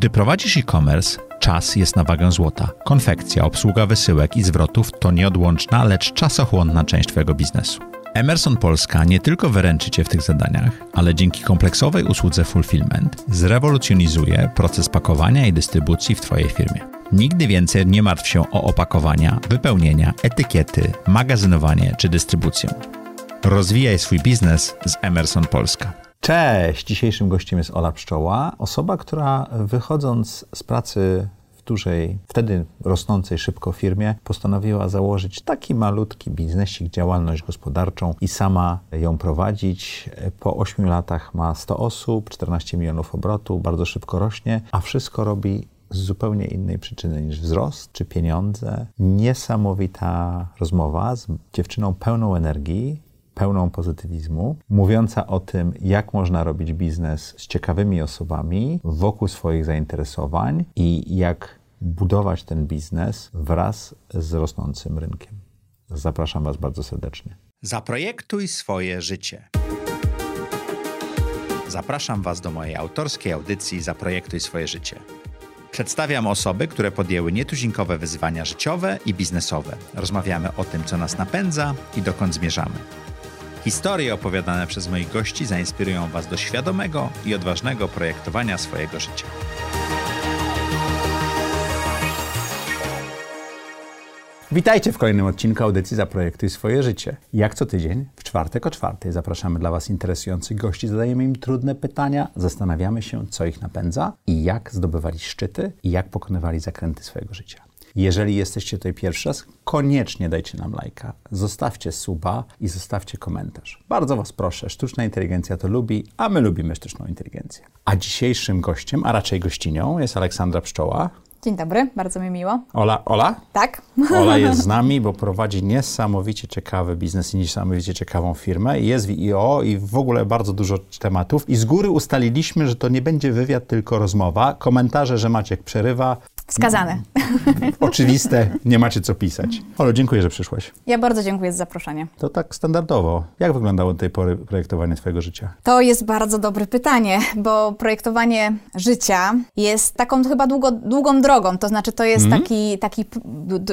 Gdy prowadzisz e-commerce, czas jest na wagę złota. Konfekcja, obsługa wysyłek i zwrotów to nieodłączna, lecz czasochłonna część Twojego biznesu. Emerson Polska nie tylko wyręczy Cię w tych zadaniach, ale dzięki kompleksowej usłudze Fulfillment zrewolucjonizuje proces pakowania i dystrybucji w Twojej firmie. Nigdy więcej nie martw się o opakowania, wypełnienia, etykiety, magazynowanie czy dystrybucję. Rozwijaj swój biznes z Emerson Polska. Cześć! Dzisiejszym gościem jest Ola Pszczoła, osoba, która wychodząc z pracy w dużej, wtedy rosnącej szybko firmie, postanowiła założyć taki malutki biznesik, działalność gospodarczą i sama ją prowadzić. Po 8 latach ma 100 osób, 14 milionów obrotu, bardzo szybko rośnie, a wszystko robi z zupełnie innej przyczyny niż wzrost czy pieniądze. Niesamowita rozmowa z dziewczyną pełną energii, pełną pozytywizmu, mówiąca o tym, jak można robić biznes z ciekawymi osobami wokół swoich zainteresowań i jak budować ten biznes wraz z rosnącym rynkiem. Zapraszam Was bardzo serdecznie. Zaprojektuj swoje życie. Zapraszam Was do mojej autorskiej audycji Zaprojektuj swoje życie. Przedstawiam osoby, które podjęły nietuzinkowe wyzwania życiowe i biznesowe. Rozmawiamy o tym, co nas napędza i dokąd zmierzamy. Historie opowiadane przez moich gości zainspirują Was do świadomego i odważnego projektowania swojego życia. Witajcie w kolejnym odcinku audycji Zaprojektuj swoje życie. Jak co tydzień, w czwartek o czwartej zapraszamy dla Was interesujących gości, zadajemy im trudne pytania, zastanawiamy się, co ich napędza i jak zdobywali szczyty i jak pokonywali zakręty swojego życia. Jeżeli jesteście tutaj pierwszy raz, koniecznie dajcie nam lajka, zostawcie suba i zostawcie komentarz. Bardzo Was proszę, sztuczna inteligencja to lubi, a my lubimy sztuczną inteligencję. A dzisiejszym gościem, a raczej gościnią jest Aleksandra Pszczoła. Dzień dobry, bardzo mi miło. Ola, Ola? Tak. Ola jest z nami, bo prowadzi niesamowicie ciekawy biznes i niesamowicie ciekawą firmę. Jest w IO i w ogóle bardzo dużo tematów. I z góry ustaliliśmy, że to nie będzie wywiad, tylko rozmowa. Komentarze, że Maciek przerywa. Wskazane. Oczywiste, nie macie co pisać. Olo, dziękuję, że przyszłaś. Ja bardzo dziękuję za zaproszenie. To tak standardowo. Jak wyglądało do tej pory projektowanie Twojego życia? To jest bardzo dobre pytanie, bo projektowanie życia jest taką chyba długo, długą drogą. To znaczy, to jest Mhm. taki, taki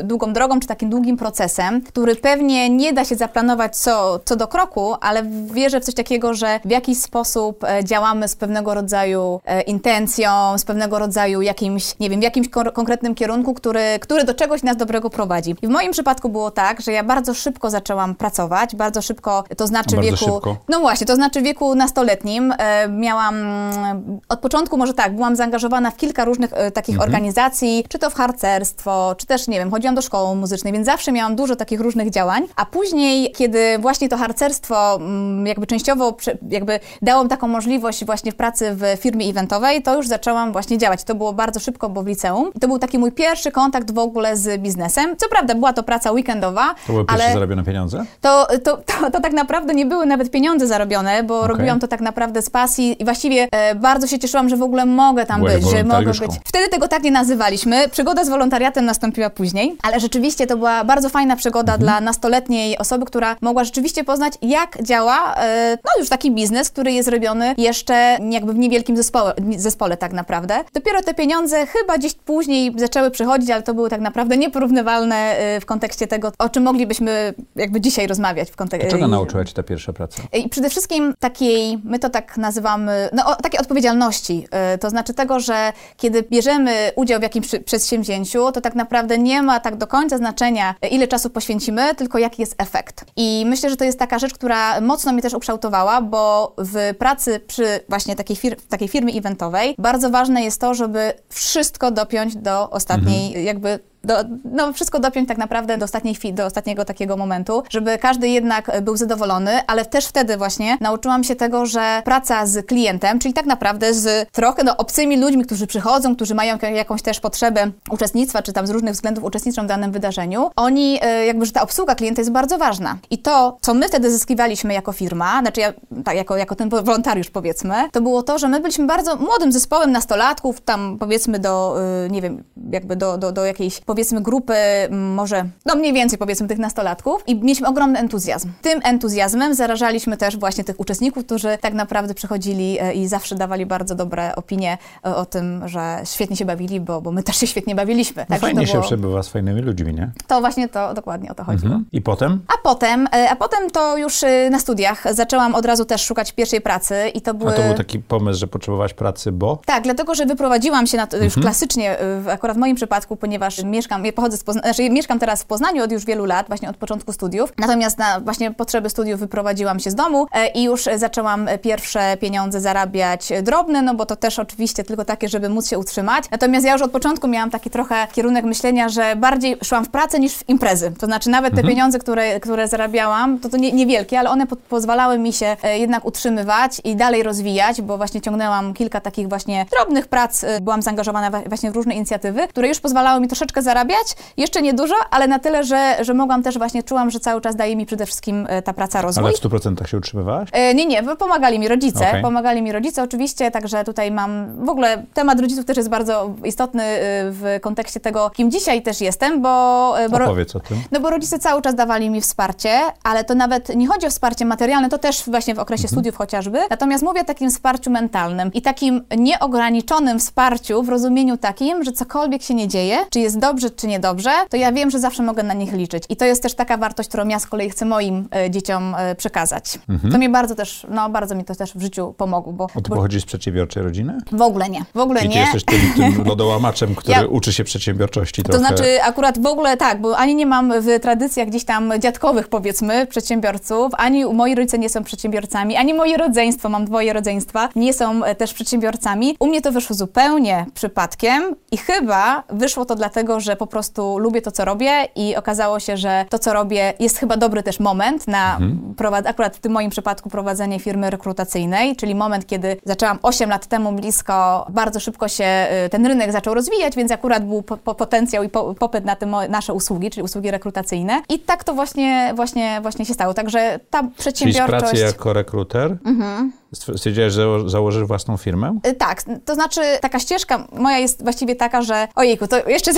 długą drogą, czy takim długim procesem, który pewnie nie da się zaplanować co, co do kroku, ale wierzę w coś takiego, że w jakiś sposób e, działamy z pewnego rodzaju e, intencją, z pewnego rodzaju jakimś, nie wiem, w jakimś kon- konkretnym kierunku, który, który do czegoś nas dobrego prowadzi. I w moim przypadku było tak, że ja bardzo szybko zaczęłam pracować, bardzo szybko, to znaczy Bardzo wieku... szybko. No właśnie, to znaczy w wieku nastoletnim e, miałam, mm, od początku może tak, byłam zaangażowana w kilka różnych e, takich organizacji, czy to w harcerstwo, czy też, nie wiem, chodziłam do szkoły muzycznej, więc zawsze miałam dużo takich różnych działań, a później, kiedy właśnie to harcerstwo mm, jakby częściowo jakby dało mi taką możliwość właśnie w pracy w firmie eventowej, to już zaczęłam właśnie działać. To było bardzo szybko, bo w liceum. To był taki mój pierwszy kontakt w ogóle z biznesem. Co prawda była to praca weekendowa, To były pierwsze zarobione pieniądze? to, to, to, to tak naprawdę nie były nawet pieniądze zarobione, bo Okej. robiłam to tak naprawdę z pasji i właściwie e, bardzo się cieszyłam, że w ogóle mogę tam Byłaś być, że mogę być. Wtedy tego tak nie nazywaliśmy. Przygoda z wolontariatem nastąpiła później, ale rzeczywiście to była bardzo fajna przygoda Mhm. dla nastoletniej osoby, która mogła rzeczywiście poznać, jak działa e, no już taki biznes, który jest robiony jeszcze jakby w niewielkim zespole, zespole tak naprawdę. Dopiero te pieniądze chyba gdzieś później zaczęły przychodzić, ale to były tak naprawdę nieporównywalne e, w kontekście tego, o czym moglibyśmy jakby dzisiaj rozmawiać w kontekście. Czego nauczyła Cię ta pierwsza praca? I przede wszystkim takiej, my to tak nazywamy, no takiej odpowiedzialności. Y, To znaczy tego, że kiedy bierzemy udział w jakimś przedsięwzięciu, to tak naprawdę nie ma tak do końca znaczenia, y, ile czasu poświęcimy, tylko jaki jest efekt. I myślę, że to jest taka rzecz, która mocno mnie też ukształtowała, bo w pracy przy właśnie takiej, fir- takiej firmy eventowej bardzo ważne jest to, żeby wszystko dopiąć do ostatniej jakby do, no, wszystko dopiąć tak naprawdę do, ostatniej chwili, do ostatniego takiego momentu, żeby każdy jednak e, był zadowolony, ale też wtedy właśnie nauczyłam się tego, że praca z klientem, czyli tak naprawdę z trochę no, obcymi ludźmi, którzy przychodzą, którzy mają jak- jakąś też potrzebę uczestnictwa, czy tam z różnych względów uczestniczą w danym wydarzeniu, oni e, jakby, że ta obsługa klienta jest bardzo ważna. I to, co my wtedy zyskiwaliśmy jako firma, znaczy ja, tak, jako, jako ten wolontariusz powiedzmy, to było to, że my byliśmy bardzo młodym zespołem nastolatków, tam powiedzmy do, y, nie wiem, jakby do, do, do jakiejś powiedzmy grupy, może, no mniej więcej powiedzmy tych nastolatków i mieliśmy ogromny entuzjazm. Tym entuzjazmem zarażaliśmy też właśnie tych uczestników, którzy tak naprawdę przychodzili e, i zawsze dawali bardzo dobre opinie o, o tym, że świetnie się bawili, bo, bo my też się świetnie bawiliśmy. No fajnie było... się przebywa z fajnymi ludźmi, nie? To właśnie to dokładnie o to chodziło. Mhm. I potem? A potem, a potem to już na studiach zaczęłam od razu też szukać pierwszej pracy i to były... A to był taki pomysł, że potrzebowałaś pracy, bo? Tak, dlatego, że wyprowadziłam się na to, już mhm. klasycznie, akurat w moim przypadku, ponieważ mieszkam, ja pochodzę z Pozna znaczy mieszkam teraz w Poznaniu od już wielu lat, właśnie od początku studiów, natomiast na właśnie potrzeby studiów wyprowadziłam się z domu e, i już zaczęłam pierwsze pieniądze zarabiać drobne, no bo to też oczywiście tylko takie, żeby móc się utrzymać. Natomiast ja już od początku miałam taki trochę kierunek myślenia, że bardziej szłam w pracę niż w imprezy. To znaczy nawet te mhm. pieniądze, które, które zarabiałam, to to nie, niewielkie, ale one po pozwalały mi się e, jednak utrzymywać i dalej rozwijać, bo właśnie ciągnęłam kilka takich właśnie drobnych prac, e, byłam zaangażowana właśnie w różne inicjatywy, które już pozwalały mi troszeczkę zarabiać, jeszcze nie dużo, ale na tyle, że, że mogłam też właśnie, czułam, że cały czas daje mi przede wszystkim e, ta praca rozwój. Ale w 100% się utrzymywałaś? nie, nie, pomagali mi rodzice, okay. pomagali mi rodzice oczywiście, także tutaj mam, w ogóle temat rodziców też jest bardzo istotny w kontekście tego, kim dzisiaj też jestem, bo... bo Opowiedz o tym. No bo rodzice cały czas dawali mi wsparcie, ale to nawet nie chodzi o wsparcie materialne, to też właśnie w okresie mhm. studiów chociażby, natomiast mówię o takim wsparciu mentalnym i takim nieograniczonym wsparciu w rozumieniu takim, że cokolwiek się nie dzieje, czy jest dobrze, czy niedobrze, to ja wiem, że zawsze mogę na nich liczyć. I to jest też taka wartość, którą ja z kolei chcę moim e, dzieciom e, przekazać. Mhm. To mi bardzo też, no bardzo mi to też w życiu pomogło. Bo, o, ty bo... pochodzisz z przedsiębiorczej rodziny? W ogóle nie, w ogóle I ty nie. jesteś tym, tym lodołamaczem, który ja... uczy się przedsiębiorczości To znaczy akurat w ogóle tak, bo ani nie mam w tradycjach gdzieś tam dziadkowych powiedzmy przedsiębiorców, ani moi rodzice nie są przedsiębiorcami, ani moje rodzeństwo, mam dwoje rodzeństwa, nie są e, też przedsiębiorcami. U mnie to wyszło zupełnie przypadkiem i chyba wyszło to dlatego, że po prostu lubię to, co robię i okazało się, że to, co robię jest chyba dobry też moment na mhm. akurat w tym moim przypadku prowadzenie firmy rekrutacyjnej, czyli moment, kiedy zaczęłam 8 lat temu blisko, bardzo szybko się e, ten rynek zaczął rozwijać, więc akurat był po, po potencjał i po, popyt na te nasze usługi, czyli usługi rekrutacyjne i tak to właśnie, właśnie, właśnie się stało. Także ta przedsiębiorczość... Czyli z pracy jako rekruter mhm. Stwierdziłeś, że założysz własną firmę? Y, tak, to znaczy taka ścieżka moja jest właściwie taka, że ojejku, to jeszcze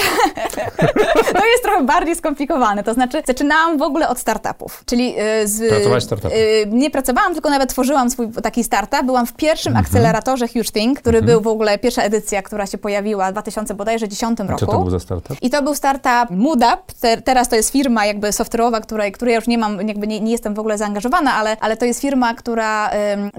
to jest trochę bardziej skomplikowane. To znaczy zaczynałam w ogóle od startupów, czyli y, z... Pracowałaś startupem? Nie pracowałam, tylko nawet tworzyłam swój taki startup. Byłam w pierwszym mhm. akceleratorze Huge Think, który mhm. był w ogóle pierwsza edycja, która się pojawiła w 2010 roku. Co to był za startup? I to był startup Moodup. Teraz to jest firma jakby software'owa, której, której ja już nie mam, jakby nie, nie jestem w ogóle zaangażowana, ale, ale to jest firma, która,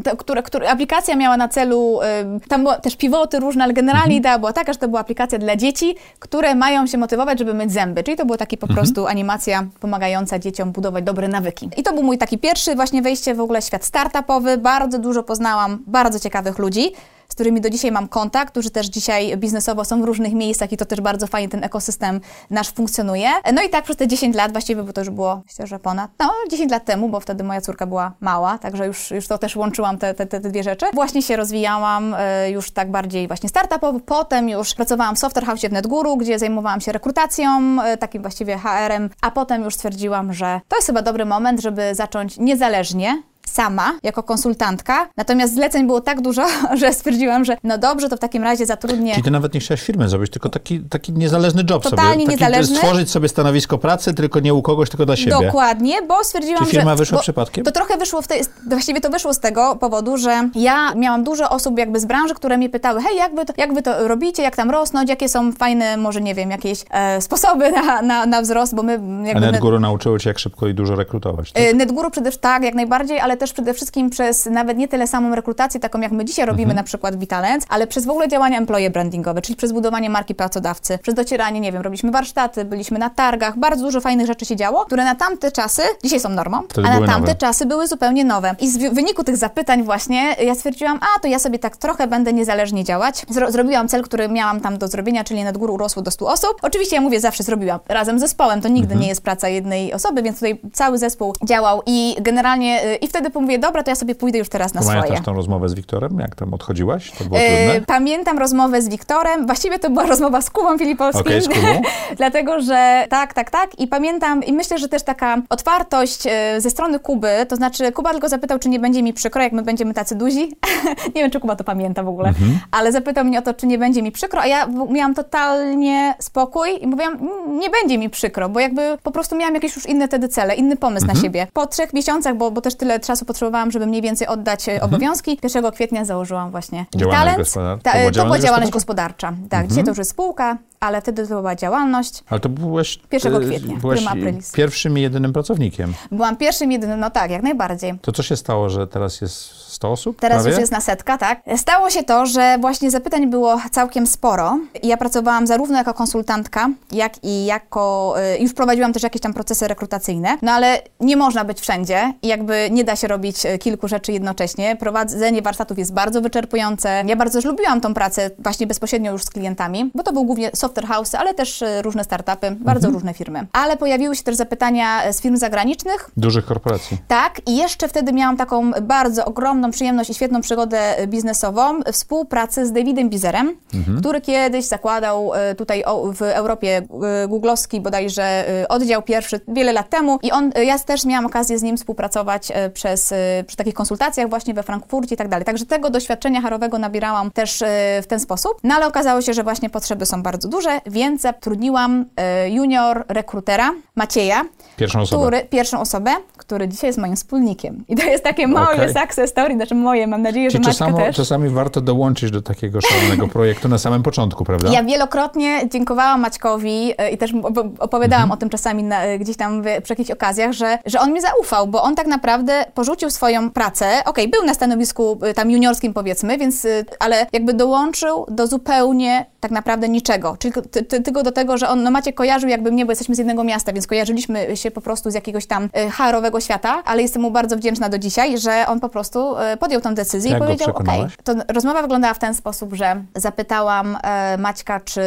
to, która, która aplikacja miała na celu, tam były też pivoty różne, ale generalnie mhm. idea była taka, że to była aplikacja dla dzieci, które mają się motywować, żeby myć zęby. Czyli to była taki po mhm. prostu animacja pomagająca dzieciom budować dobre nawyki. I to był mój taki pierwszy właśnie wejście w ogóle w świat startupowy. Bardzo dużo poznałam bardzo ciekawych ludzi z którymi do dzisiaj mam kontakt, którzy też dzisiaj biznesowo są w różnych miejscach i to też bardzo fajnie ten ekosystem nasz funkcjonuje. No i tak przez te 10 lat, właściwie bo to już było, myślę, że ponad, no 10 lat temu, bo wtedy moja córka była mała, także już, już to też łączyłam te, te, te dwie rzeczy. Właśnie się rozwijałam e, już tak bardziej właśnie startupowo, potem już pracowałam w Software House w NetGuru, gdzie zajmowałam się rekrutacją, e, takim właściwie HR-em, a potem już stwierdziłam, że to jest chyba dobry moment, żeby zacząć niezależnie sama, jako konsultantka. Natomiast zleceń było tak dużo, że stwierdziłam, że no dobrze, to w takim razie zatrudnię... Czyli ty nawet nie chciałaś firmy zrobić, tylko taki, taki niezależny job Totalnie sobie. Taki, niezależny. Stworzyć sobie stanowisko pracy, tylko nie u kogoś, tylko dla siebie. Dokładnie, bo stwierdziłam, Czy firma że... wyszła przypadkiem? To trochę wyszło w tej... Właściwie to wyszło z tego powodu, że ja miałam dużo osób jakby z branży, które mnie pytały, hej, jak wy to, jak wy to robicie, jak tam rosnąć, jakie są fajne, może nie wiem, jakieś e, sposoby na, na, na wzrost, bo my... Jakby A NetGuru my... nauczyły cię, jak szybko i dużo rekrutować, tak? E, NetGuru przede wszystkim, tak, jak najbardziej, ale też przede wszystkim przez nawet nie tyle samą rekrutację, taką jak my dzisiaj robimy mhm. na przykład w Vitalens, ale przez w ogóle działania employee brandingowe, czyli przez budowanie marki pracodawcy, przez docieranie, nie wiem, robiliśmy warsztaty, byliśmy na targach, bardzo dużo fajnych rzeczy się działo, które na tamte czasy, dzisiaj są normą, Wtedy a na tamte nowe. czasy były zupełnie nowe. I w wyniku tych zapytań właśnie ja stwierdziłam, a to ja sobie tak trochę będę niezależnie działać. Zro zrobiłam cel, który miałam tam do zrobienia, czyli nad górą urosło do 100 osób. Oczywiście ja mówię, zawsze zrobiłam razem z zespołem, to nigdy mhm. nie jest praca jednej osoby, więc tutaj cały zespół działał i generalnie y, i wtedy wtedy mówię, dobra, to ja sobie pójdę już teraz na Pamiętasz swoje. tą rozmowę z Wiktorem? Jak tam odchodziłaś? To było E, trudne? Pamiętam rozmowę z Wiktorem. Właściwie to była rozmowa z Kubą Filipowskim. Okej, z Kubą. Dlatego, że tak, tak, tak. I pamiętam, i myślę, że też taka otwartość e, ze strony Kuby, to znaczy Kuba tylko zapytał, czy nie będzie mi przykro, jak my będziemy tacy duzi. nie wiem, czy Kuba to pamięta w ogóle, Mhm. ale zapytał mnie o to, czy nie będzie mi przykro, a ja miałam totalnie spokój i mówiłam, "Mm, nie będzie mi przykro, bo jakby po prostu miałam jakieś już inne wtedy cele, inny pomysł Mhm. na siebie. Po trzech miesiącach, bo, bo też tyle czasu potrzebowałam, żeby mniej więcej oddać e, obowiązki, 1 kwietnia założyłam właśnie Mhm. Działalność Talent. Ta, To była to była działalność gospodarcza? Mhm. Tak, dzisiaj to już jest spółka, ale wtedy to była działalność. Ale to byłeś... 1 e, kwietnia, aprilis. pierwszym i jedynym pracownikiem. Byłam pierwszym, jedynym, no tak, jak najbardziej. To co się stało, że teraz jest 100 osób? Teraz prawie? już jest na setka, tak. Stało się to, że właśnie zapytań było całkiem sporo ja pracowałam zarówno jako konsultantka, jak i jako, y, już prowadziłam też jakieś tam procesy rekrutacyjne, no ale nie można być wszędzie i jakby nie da się robić y, kilku rzeczy jednocześnie. Prowadzenie warsztatów jest bardzo wyczerpujące. Ja bardzo też lubiłam tą pracę właśnie bezpośrednio już z klientami, bo to był głównie software house, ale też y, różne startupy, bardzo różne firmy. Ale pojawiły się też zapytania y, z firm zagranicznych, Dużych korporacji. tak, i jeszcze wtedy miałam taką bardzo ogromną przyjemność i świetną przygodę e, biznesową, współpracę z Davidem Bizerem, który kiedyś zakładał e, tutaj w Europie e, googlowski bodajże e, oddział pierwszy wiele lat temu i on, e, ja też miałam okazję z nim współpracować e, przez, e, przy takich konsultacjach właśnie we Frankfurcie i tak dalej. Także tego doświadczenia harowego nabierałam też e, w ten sposób. No ale okazało się, że właśnie potrzeby są bardzo duże, więc zatrudniłam e, junior rekrutera Macieja, Pierwszą osobę. który, pierwszą osobę, który dzisiaj jest moim wspólnikiem. I to jest takie moje Okej. success story, znaczy moje, mam nadzieję, że Czyli Maćka czasami, też. czasami warto dołączyć do takiego szalonego projektu na samym początku, prawda? Ja wielokrotnie dziękowałam Maćkowi e, i też op- opowiadałam Mhm. o tym czasami na, e, gdzieś tam w, przy jakichś okazjach, że, że on mi zaufał, bo on tak naprawdę porzucił swoją pracę. Okej, był na stanowisku tam juniorskim powiedzmy, więc, ale jakby dołączył do zupełnie tak naprawdę niczego. Czyli ty, ty, tylko do tego, że on, no Maciek kojarzył jakby mnie, bo jesteśmy z jednego miasta, więc kojarzyliśmy się po prostu z jakiegoś tam HR-owego świata, ale jestem mu bardzo wdzięczna do dzisiaj, że on po prostu e, podjął tę decyzję Jak i powiedział, okej, przekonałaś? to rozmowa wyglądała w ten sposób, że zapytałam e, Maćka, czy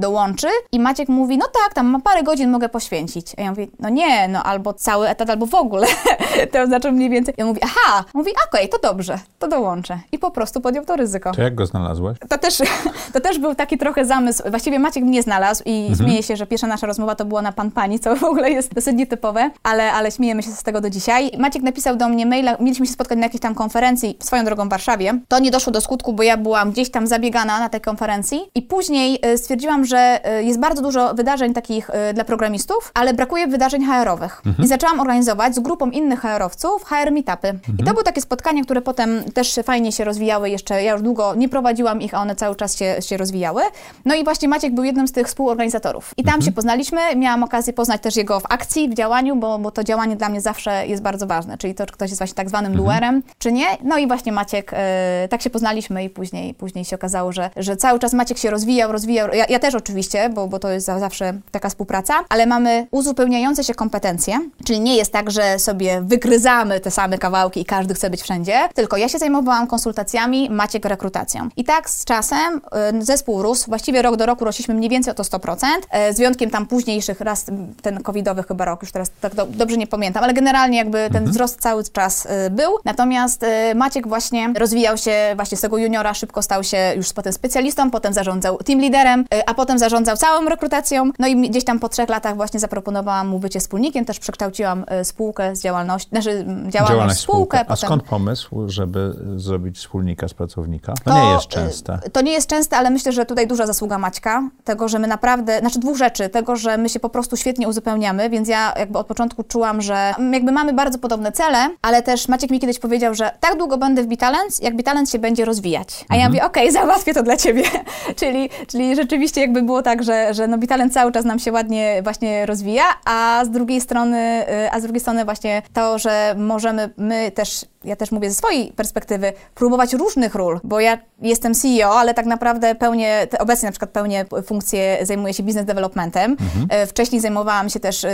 dołączy i Maciek mówi, no tak, tam ma parę godzin mogę poświęcić. A ja mówię, no nie, no albo cały etat, albo w ogóle. to znaczy mniej więcej. Ja mówię, aha, mówi, okej, to dobrze, to dołączę. I po prostu podjął to ryzyko. To jak go znalazłeś? To też, to też był taki trochę zamysł. Właściwie Maciek mnie znalazł i Mhm. śmieję się, że pierwsza nasza rozmowa to była na pan pani, co w ogóle jest dosyć nietypowe, ale, ale śmiejemy się z tego do dzisiaj. Maciek napisał do mnie maila, mieliśmy się spotkać na jakiejś tam konferencji, swoją drogą w Warszawie. To nie doszło do skutku, bo ja byłam gdzieś tam zabiegana na tej konferencji i później e, stwierdziłam, że e, jest bardzo dużo wydarzeń takich e, dla programistów, ale brakuje wydarzeń HR-owych. I zaczęłam organizować z grupą innych HR-owców HR meetupy. I to były takie spotkania, które potem też fajnie się rozwijały jeszcze. Ja już długo nie prowadziłam ich, a one cały czas się, się rozwijały. No i właśnie Maciek był jednym z tych współorganizatorów. I tam się poznaliśmy. Miałam okazję poznać też jego w akcji, w działaniu, bo, bo to działanie dla mnie zawsze jest bardzo ważne. Czyli to, czy ktoś jest właśnie tak zwanym duerem, czy nie. No i właśnie Maciek, e, tak się poznaliśmy i później, później się okazało, że, że cały czas Maciek się rozwijał, rozwijał. Ja, ja też oczywiście, bo, bo to jest za, zawsze taka współpraca, ale mamy uzupełniające się kompetencje, czyli nie jest tak, że sobie wygryzamy te same kawałki i każdy chce być wszędzie, tylko ja się zajmowałam konsultacjami, Maciek rekrutacją. I tak z czasem y, zespół rósł, właściwie rok do roku rośliśmy mniej więcej o to 100%, y, z wyjątkiem tam późniejszych, raz ten covidowy chyba rok, już teraz tak do, dobrze nie pamiętam, ale generalnie jakby ten wzrost cały czas y, był. Natomiast y, Maciek właśnie rozwijał się właśnie z tego juniora, szybko stał się już potem specjalistą, potem zarządzał team liderem, a potem zarządzał całą rekrutacją. No i gdzieś tam po trzech latach właśnie zaproponowałam mu bycie wspólnikiem, też przekształciłam y, spółkę z działalności, znaczy m, działalność, spółkę. A potem... skąd pomysł, żeby zrobić wspólnika z pracownika? To, nie jest częste. y, To nie jest częste, ale myślę, że tutaj duża zasługa Maćka, tego, że my naprawdę, znaczy dwóch rzeczy, tego, że my się po prostu świetnie uzupełniamy, więc ja jakby od początku czułam, że mm, jakby mamy bardzo podobne cele, ale też Maciek mi kiedyś powiedział, że tak długo będę w Bitalents, jak Bitalents się będzie rozwijać. A ja mówię, okej, załatwię to dla Ciebie. czyli, czyli rzeczywiście jakby było tak, że, że no Bitalent cały czas nam się ładnie właśnie rozwija, a z drugiej strony, y, a z drugiej strony właśnie to, że możemy my też ja też mówię ze swojej perspektywy, próbować różnych ról, bo ja jestem CEO, ale tak naprawdę pełnię, obecnie na przykład pełnię funkcję, zajmuję się business developmentem. Mhm. Wcześniej zajmowałam się też,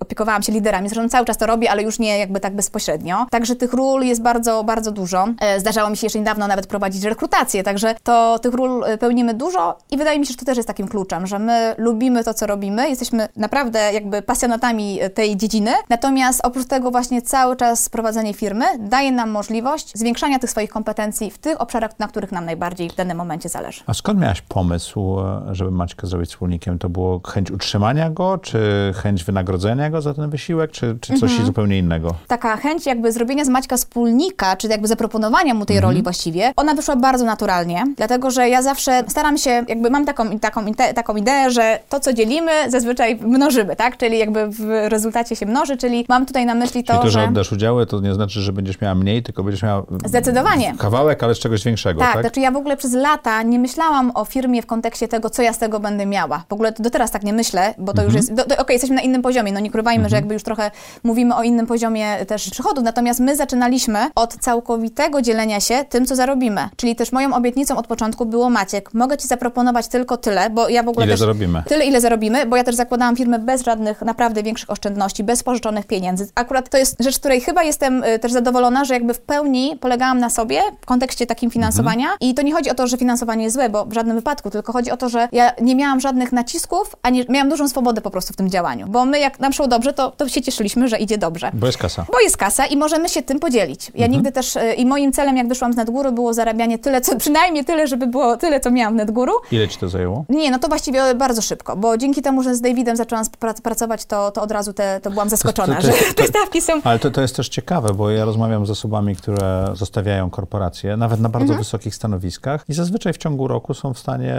opiekowałam się liderami, zresztą cały czas to robię, ale już nie jakby tak bezpośrednio. Także tych ról jest bardzo, bardzo dużo. Zdarzało mi się jeszcze niedawno nawet prowadzić rekrutację, także to tych ról pełnimy dużo i wydaje mi się, że to też jest takim kluczem, że my lubimy to, co robimy, jesteśmy naprawdę jakby pasjonatami tej dziedziny, natomiast oprócz tego właśnie cały czas prowadzenie firmy daje nam możliwość zwiększania tych swoich kompetencji w tych obszarach, na których nam najbardziej w danym momencie zależy. A skąd miałaś pomysł, żeby Maćka zrobić wspólnikiem? To było chęć utrzymania go, czy chęć wynagrodzenia go za ten wysiłek, czy, czy coś mhm. zupełnie innego? Taka chęć jakby zrobienia z Maćka wspólnika, czy jakby zaproponowania mu tej mhm. roli właściwie, ona wyszła bardzo naturalnie, dlatego, że ja zawsze staram się, jakby mam taką, taką, taką ideę, że to, co dzielimy, zazwyczaj mnożymy, tak? Czyli jakby w rezultacie się mnoży, czyli mam tutaj na myśli to, czyli to, że... że oddasz udziały, to nie znaczy, że będziesz miała mniej, tylko będziesz miała... Zdecydowanie. Kawałek, ale z czegoś większego, tak? Tak, znaczy ja w ogóle przez lata nie myślałam o firmie w kontekście tego, co ja z tego będę miała. W ogóle do teraz tak nie myślę, bo to mhm. już jest... Okej, okay, jesteśmy na innym poziomie, no nie ukrywajmy, mhm. że jakby już trochę mówimy o innym poziomie też przychodów, natomiast my zaczynaliśmy od całkowitego dzielenia się tym, co zarobimy. Czyli też moją obietnicą od początku było Maciek, mogę Ci zaproponować tylko tyle, bo ja w ogóle Ile też... zarobimy? Tyle, ile zarobimy, bo ja też zakładałam firmę bez żadnych naprawdę większych oszczędności, bez pożyczonych pieniędzy. Akurat to jest rzecz, której chyba jestem y, też zadowolona, że jakby w pełni polegałam na sobie w kontekście takim finansowania mhm. i to nie chodzi o to, że finansowanie jest złe, bo w żadnym wypadku, tylko chodzi o to, że ja nie miałam żadnych nacisków, ani miałam dużą swobodę po prostu w tym działaniu, bo my jak nam szło dobrze, to, to się cieszyliśmy, że idzie dobrze. Bo jest kasa. Bo jest kasa i możemy się tym podzielić. Ja mhm. nigdy też, y, i moim celem jak wyszłam z Nadgóru było zarabianie tyle, co, przynajmniej tyle, żeby było tyle, co miałam w Nadgóru. Ile Ci to zajęło? Nie, no to właściwie bardzo szybko, bo dzięki temu, że z Davidem zaczęłam pracować, to, to od razu te, to byłam zaskoczona, to, to, że te stawki są... Ale to, to jest też ciekawe, bo ja rozmawiam z osobami, które zostawiają korporacje, nawet na bardzo mhm. wysokich stanowiskach i zazwyczaj w ciągu roku są w stanie,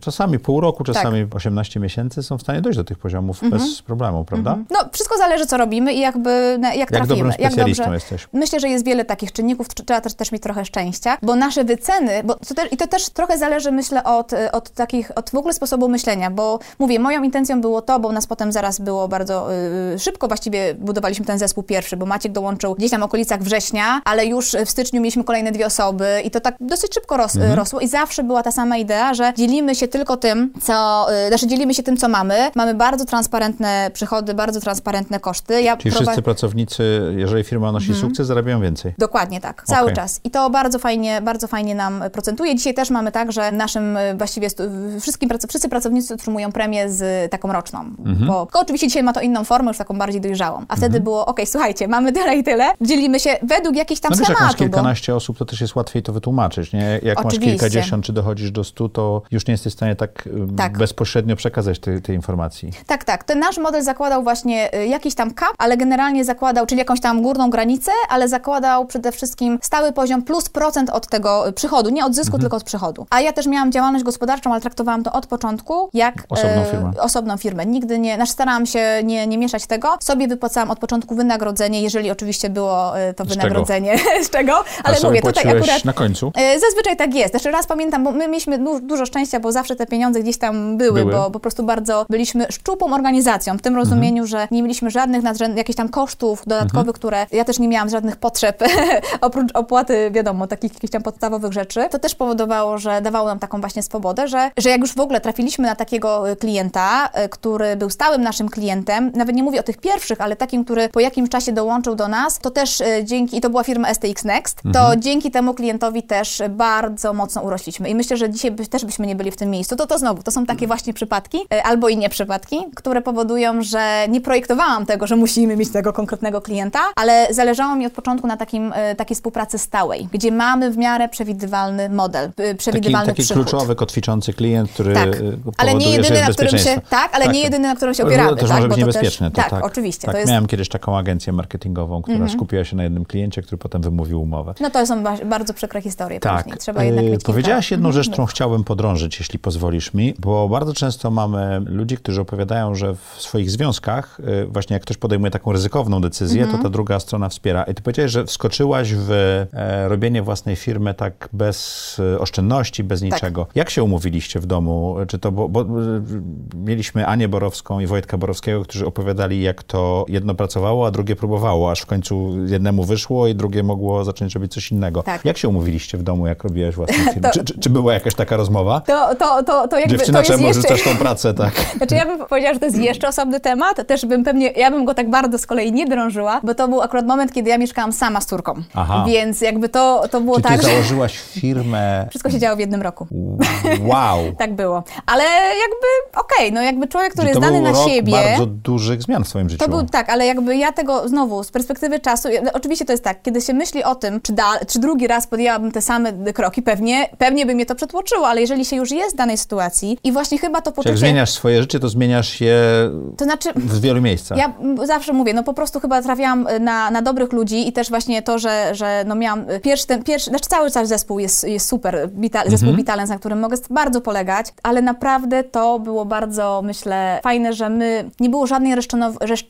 czasami pół roku, czasami tak. 18 miesięcy są w stanie dojść do tych poziomów mhm. bez problemu, prawda? Mhm. No, wszystko zależy, co robimy i jakby jak, jak trafimy. Dobrym specjalistą jak dobrze. jesteś? Myślę, że jest wiele takich czynników, trzeba też, też mieć trochę szczęścia, bo nasze wyceny, bo to też, i to też trochę zależy, myślę, od, od takich, od w ogóle sposobu myślenia, bo mówię, moją intencją było to, bo nas potem zaraz było bardzo y, szybko właściwie budowaliśmy ten zespół pierwszy, bo Maciek dołączył gdzieś tam w okolicach września, ale już w styczniu mieliśmy kolejne dwie osoby i to tak dosyć szybko ros, mhm. rosło i zawsze była ta sama idea, że dzielimy się tylko tym, co, y, znaczy dzielimy się tym, co mamy. Mamy bardzo transparentne przychody, bardzo transparentne koszty. Ja Czyli wszyscy pracownicy, jeżeli firma nosi mhm. sukces, zarabiają więcej. Dokładnie tak, cały okay. czas. I to bardzo fajnie, bardzo fajnie nam procentuje. Dzisiaj też mamy tak, że naszym y, właściwie wszystkim, wszyscy pracownicy otrzymują premię z taką roczną, mhm. bo oczywiście dzisiaj ma to inną formę, już taką bardziej dojrzałą. A wtedy mhm. było, ok, słuchajcie, mamy tyle i tyle, dzielimy się według jakichś tam no schematów. jak masz kilkanaście bo... osób, to też jest łatwiej to wytłumaczyć, nie? Jak Oczywiście. masz kilkadziesiąt, czy dochodzisz do stu, to już nie jesteś w stanie tak, tak. bezpośrednio przekazać tej, tej informacji. Tak, tak. Ten nasz model zakładał właśnie y, jakiś tam cap, ale generalnie zakładał, czyli jakąś tam górną granicę, ale zakładał przede wszystkim stały poziom plus procent od tego y, przychodu, nie od zysku, mhm. tylko od przychodu. A ja też miałam działalność gospodarczą, ale traktowałam to od początku jak osobną e, firmę. osobną firmę. Nigdy nie, znaczy starałam się nie, nie mieszać tego. Sobie wypłacałam od początku wynagrodzenie, jeżeli oczywiście było e, to z wynagrodzenie czego? z czego, ale mówię, tutaj akurat na końcu. E, zazwyczaj tak jest. Jeszcze raz pamiętam, bo my mieliśmy dużo szczęścia, bo zawsze te pieniądze gdzieś tam były, były. bo po prostu bardzo byliśmy szczupłą organizacją, w tym rozumieniu, mhm. że nie mieliśmy żadnych nadrzędnych, jakichś tam kosztów dodatkowych, mhm. które ja też nie miałam żadnych potrzeb, oprócz opłaty, wiadomo, takich jakichś tam podstawowych rzeczy. To też powodowało, że dawało nam taką właśnie swobodę, że, że jak już w ogóle trafiliśmy na takiego e, klienta, e, który był stałym naszym klientem, nawet nie mówię o tych pierwszych, ale takim, który po jakimś czasie dołączył do nas, to też dzięki, i to była firma STX Next, to mhm. dzięki temu klientowi też bardzo mocno urośliśmy. I myślę, że dzisiaj by, też byśmy nie byli w tym miejscu. To to znowu, to są takie właśnie przypadki, albo i nie przypadki, które powodują, że nie projektowałam tego, że musimy mieć tego konkretnego klienta, ale zależało mi od początku na takim, takiej współpracy stałej, gdzie mamy w miarę przewidywalny model, przewidywalny taki, taki kluczowy, kotwiczący klient, który tak. ale nie jedyny, na którym się, tak, ale tak. nie jedyny, na którym się opieramy. To też tak? może być niebezpieczne. To, tak, tak, oczywiście. Tak, jest... Miałem kiedyś taką agencję marketingową, która -hmm. skupiła się na jednym kliencie, który potem wymówił umowę. No to są bardzo przykre historie tak. później. Trzeba jednak mieć Powiedziałaś jedną rzecz, którą chciałbym podrążyć, jeśli pozwolisz mi, bo bardzo często mamy ludzi, którzy opowiadają, że w swoich związkach, y, właśnie jak ktoś podejmuje taką ryzykowną decyzję, mm -hmm. to ta druga strona wspiera. I ty powiedziałeś, że wskoczyłaś w e, robienie własnej firmy tak bez e, oszczędności, bez tak. niczego. Jak się umówiliście w domu? Czy to, bo, bo mieliśmy Anię Borowską i Wojtka Borowskiego, którzy opowiadali, jak to jedno pracowało, a drugie próbowało, aż w końcu jednemu jednemu wyszło i drugie mogło zacząć robić coś innego. Tak. Jak się umówiliście w domu, jak robiłaś własną firmę? Czy, czy, czy była jakaś taka rozmowa? To, to, to, to jakby Dziewczyna, to czemu jeszcze... rzucasz tą pracę, tak? Znaczy ja bym powiedziała, że to jest jeszcze osobny temat, też bym pewnie, ja bym go tak bardzo z kolei nie drążyła, bo to był akurat moment, kiedy ja mieszkałam sama z córką. Aha. Więc jakby to, to było Czy ty tak, że założyłaś firmę? wszystko się działo w jednym roku. Wow! Tak było. Ale jakby okej, no jakby człowiek, który Czyli jest to dany był na siebie... bardzo dużych zmian w swoim życiu. To był tak, ale jakby ja tego znowu z perspektywy czasu, ja- oczywiście to jest tak, kiedy się myśli o tym, czy, da, czy drugi raz podjęłabym te same kroki, pewnie, pewnie by mnie to przetłoczyło, ale jeżeli się już jest w danej sytuacji i właśnie chyba to Czy poczucie... jak zmieniasz swoje życie, to zmieniasz je To znaczy, w wielu miejscach. ja zawsze mówię, no po prostu chyba trafiałam y, na, na dobrych ludzi i też właśnie to, że, że no miałam y, pierwszy, ten pierwszy, znaczy cały czas zespół jest, jest super, Bita, zespół Bitalens, na którym mogę bardzo polegać, ale naprawdę to było bardzo, myślę, fajne, że my, nie było żadnej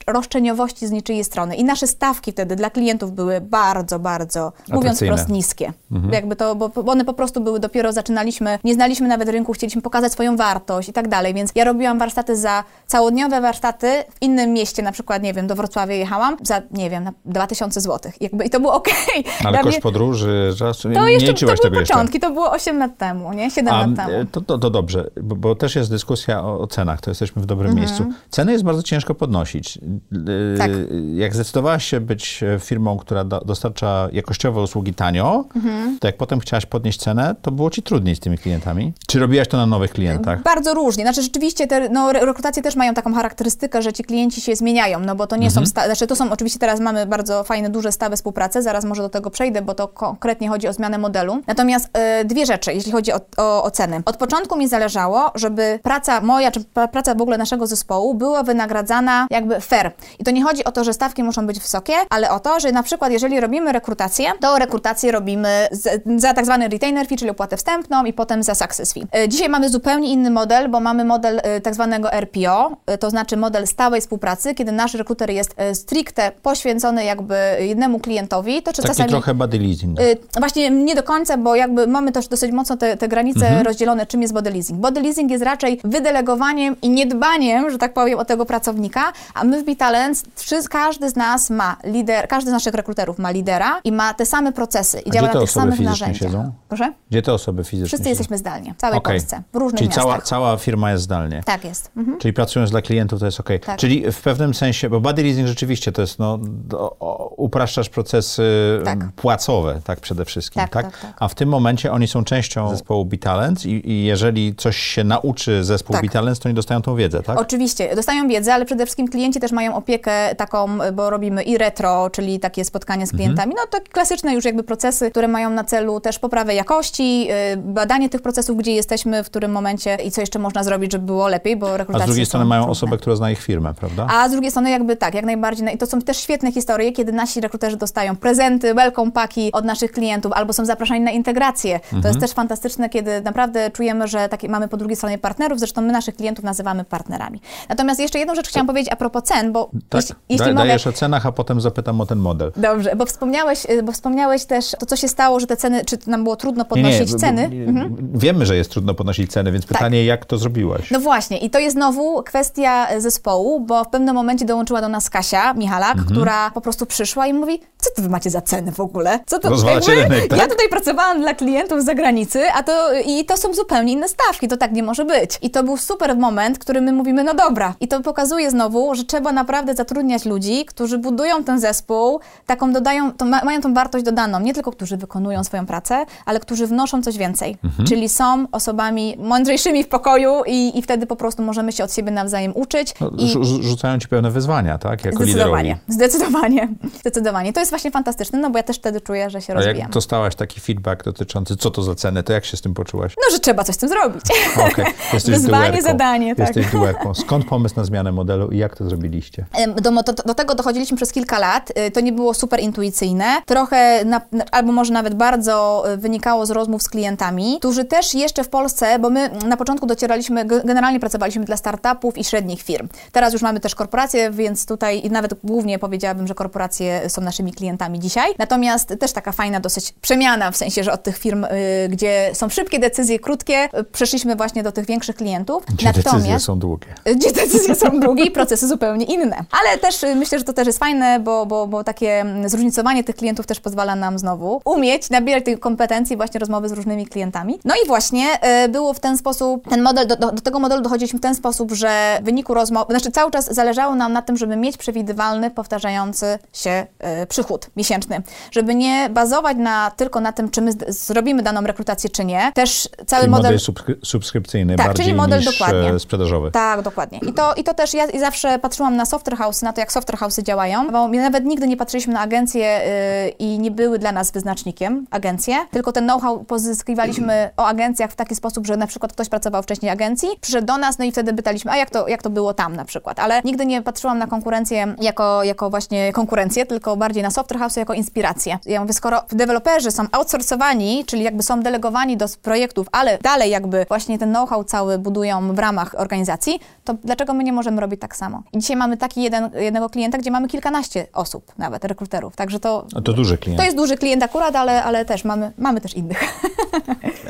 roszczeniowości z niczyjej strony i nasze stawki wtedy dla klientów były bardzo, bardzo, mówiąc Atrakcyjne. wprost, niskie. Jakby to, bo one po prostu były, dopiero zaczynaliśmy, nie znaliśmy nawet rynku, chcieliśmy pokazać swoją wartość i tak dalej, więc ja robiłam warsztaty za całodniowe warsztaty w innym mieście, na przykład, nie wiem, do Wrocławia jechałam za, nie wiem, na 2000 zł. Jakby, I to było okej. Ale Dla koszt mnie- podróży, czas, to nie jeszcze, to liczyłaś były tego jeszcze. początki, to było 8 lat temu, nie? 7 A, lat temu. e, to, to, to dobrze, bo, bo też jest dyskusja o, o cenach, to jesteśmy w dobrym Mhm. miejscu. Ceny jest bardzo ciężko podnosić. E, Tak. Jak zdecydowałaś się być e, firmą, która do, dostarcza jakościowe usługi tanio, Mhm. to jak potem chciałaś podnieść cenę, to było ci trudniej z tymi klientami? Czy robiłaś to na nowych klientach? Bardzo różnie. Znaczy rzeczywiście te no, re- rekrutacje też mają taką charakterystykę, że ci klienci się zmieniają, no bo to nie Mhm. są, znaczy to są, oczywiście teraz mamy bardzo fajne, duże, stałe współprace, zaraz może do tego przejdę, bo to konkretnie chodzi o zmianę modelu. Natomiast e, dwie rzeczy, jeśli chodzi o, o, o ceny. Od początku mi zależało, żeby praca moja, czy pra- praca w ogóle naszego zespołu była wynagradzana jakby fair. I to nie chodzi o to, że stawki muszą być wysokie, ale o to, że na przykład jeżeli robimy rekrutację, to rekrutację robimy z, za tak zwany retainer fee, czyli opłatę wstępną i potem za success fee. E, Dzisiaj mamy zupełnie inny model, bo mamy model e, tak zwanego RPO, e, to znaczy model stałej współpracy, kiedy nasz rekruter jest stricte poświęcony jakby jednemu klientowi, to czy Taki czasami... trochę body leasing. Y, Właśnie nie do końca, bo jakby mamy też dosyć mocno te, te granice rozdzielone, czym jest body leasing. Body leasing jest raczej wydelegowaniem i niedbaniem, że tak powiem, o tego pracownika, a my w Bitalents, wszyscy, każdy z nas ma lider, każdy z naszych rekruterów ma lidera i ma te same procesy i A działa gdzie te na tych osoby samych fizycznie narzędziach. siedzą? Proszę? Gdzie te osoby fizycznie Wszyscy siedzą? jesteśmy zdalnie, w całej Okej. Polsce, w różnych Czyli miastach. cała, cała firma jest zdalnie. Tak jest. Mhm. Czyli pracując dla klientów to jest ok. Tak. Czyli w pewnym sensie, bo body leasing rzeczywiście to jest, no, upraszczasz procesy Tak. m, płacowe, tak przede wszystkim, Tak, tak? tak, tak. A w tym momencie oni są częścią zespołu Bitalents i, i jeżeli coś się nauczy zespół Tak. Bitalents, to oni dostają tą wiedzę, tak? Oczywiście, dostają wiedzę, ale przede wszystkim klienci też mają opiekę taką, bo robimy i retro, czyli takie spotkania z Mhm. klientami, no to klasyczne już jakby procesy, które mają na celu też poprawę jakości, y, badanie tych procesów, gdzie jesteśmy, w którym momencie i co jeszcze można zrobić, żeby było lepiej, bo A rekrutacje z drugiej strony mają trudne. osobę, która zna ich firmę, prawda? A z drugiej strony jakby tak, jak najbardziej. No i to są też świetne historie, kiedy nasi rekruterzy dostają prezenty, welcome paki od naszych klientów albo są zapraszani na integrację. To Mhm. jest też fantastyczne, kiedy naprawdę czujemy, że mamy po drugiej stronie partnerów, zresztą my naszych klientów nazywamy partnerami. Natomiast jeszcze jedną rzecz chciałam powiedzieć a propos cen, bo tak, jeśli, jeśli da, mogę... dajesz o cenach, a potem zapytam o ten model. Dobrze, bo wspomniałeś, y, bo wspomniałeś też to, co się stało, że te ceny, czy nam było trudno Nie, nie, podnosić b- ceny. Mhm. Wiemy, że jest trudno podnosić ceny, więc pytanie, jak to zrobiłaś? No właśnie, i to jest znowu kwestia e, zespołu, bo w pewnym momencie dołączyła do nas Kasia Michalak, Mhm. która po prostu przyszła i mówi, co to wy macie za ceny w ogóle? Co to, Rozwalacie rynek, tak? Ja tutaj pracowałam dla klientów z zagranicy, a to i to są zupełnie inne stawki, to tak nie może być. I to był super moment, w którym my mówimy, no dobra. I to pokazuje znowu, że trzeba naprawdę zatrudniać ludzi, którzy budują ten zespół, taką dodają, to ma, mają tą wartość dodaną, nie tylko którzy wykonują swoją pracę, ale którzy wnoszą coś więcej. Mhm. Czyli są osobami mądrzejszymi w pokoju i, i wtedy po prostu możemy się od siebie nawzajem uczyć. No, i rzu- rzu- rzucają ci pewne wyzwania, tak? Jako zdecydowanie, liderowi. zdecydowanie, zdecydowanie. To jest właśnie fantastyczne, no bo ja też wtedy czuję, że się A rozwijam. jak dostałaś taki feedback dotyczący, co to za ceny, to jak się z tym poczułaś? No, że trzeba coś z tym zrobić. Jesteś Wyzwanie, duerką. zadanie, tak. Jesteś duerką. Skąd pomysł na zmianę modelu i jak to zrobiliście? Do, do, do tego dochodziliśmy przez kilka lat. Y, To nie było super intuicyjne. Trochę, na, albo może nawet bardzo y, wynikało z rozmów z klientami, którzy też jeszcze w Polsce, bo my na początku docieraliśmy, ge- generalnie pracowaliśmy dla startupów i średnich firm. Teraz już mamy też korporacje, więc tutaj nawet głównie powiedziałabym, że korporacje są naszymi klientami dzisiaj. Natomiast też taka fajna dosyć przemiana, w sensie, że od tych firm, y, gdzie są szybkie decyzje, krótkie, y, przeszliśmy właśnie do tych większych klientów. Gdzie decyzje są długie. Gdzie decyzje są długie i procesy zupełnie inne. Ale też y, myślę, że to też jest fajne, bo, bo, bo takie zróżnicowanie tych klientów też pozwala nam znowu umieć nabierać tych kompetencji właśnie rozmowy z różnymi klientami. No i właśnie y, było w ten sposób, ten model, do, do, do tego modelu dochodziliśmy w ten sposób, że w wyniku rozmowy, znaczy cały czas zależało nam na tym, żeby mieć przewidywalny, powtarzający się y, przychód miesięczny, żeby nie bazować na, tylko na tym, czy my zrobimy daną rekrutację, czy nie. Też cały czyli model... model subskrypcyjny tak, bardziej czyli model niż dokładnie. e, sprzedażowy. Tak, dokładnie. I to, I to też ja i zawsze patrzyłam na software house, na to, jak software house'y działają, bo my nawet nigdy nie patrzyliśmy na agencje yy, i nie były dla nas wyznacznikiem agencje, tylko ten know-how pozyskiwaliśmy o agencjach w taki sposób, że na przykład ktoś pracował wcześniej agencji, przyszedł do nas, no i wtedy pytaliśmy, a jak to, jak to było tam na przykład. Ale nigdy nie patrzyłam na konkurencję jako, jako właśnie konkurencję, tylko bardziej na software house jako inspirację. Ja mówię, skoro deweloperzy są outsourcowani, czyli jakby są delegowani do projektów, ale dalej jakby właśnie ten know-how cały budują w ramach organizacji, to dlaczego my nie możemy robić tak samo? I dzisiaj mamy taki jeden, jednego klienta, gdzie mamy kilkanaście osób nawet, rekruterów, także to... A to duży klient. To jest duży klient akurat, ale, ale też mamy, mamy też innych.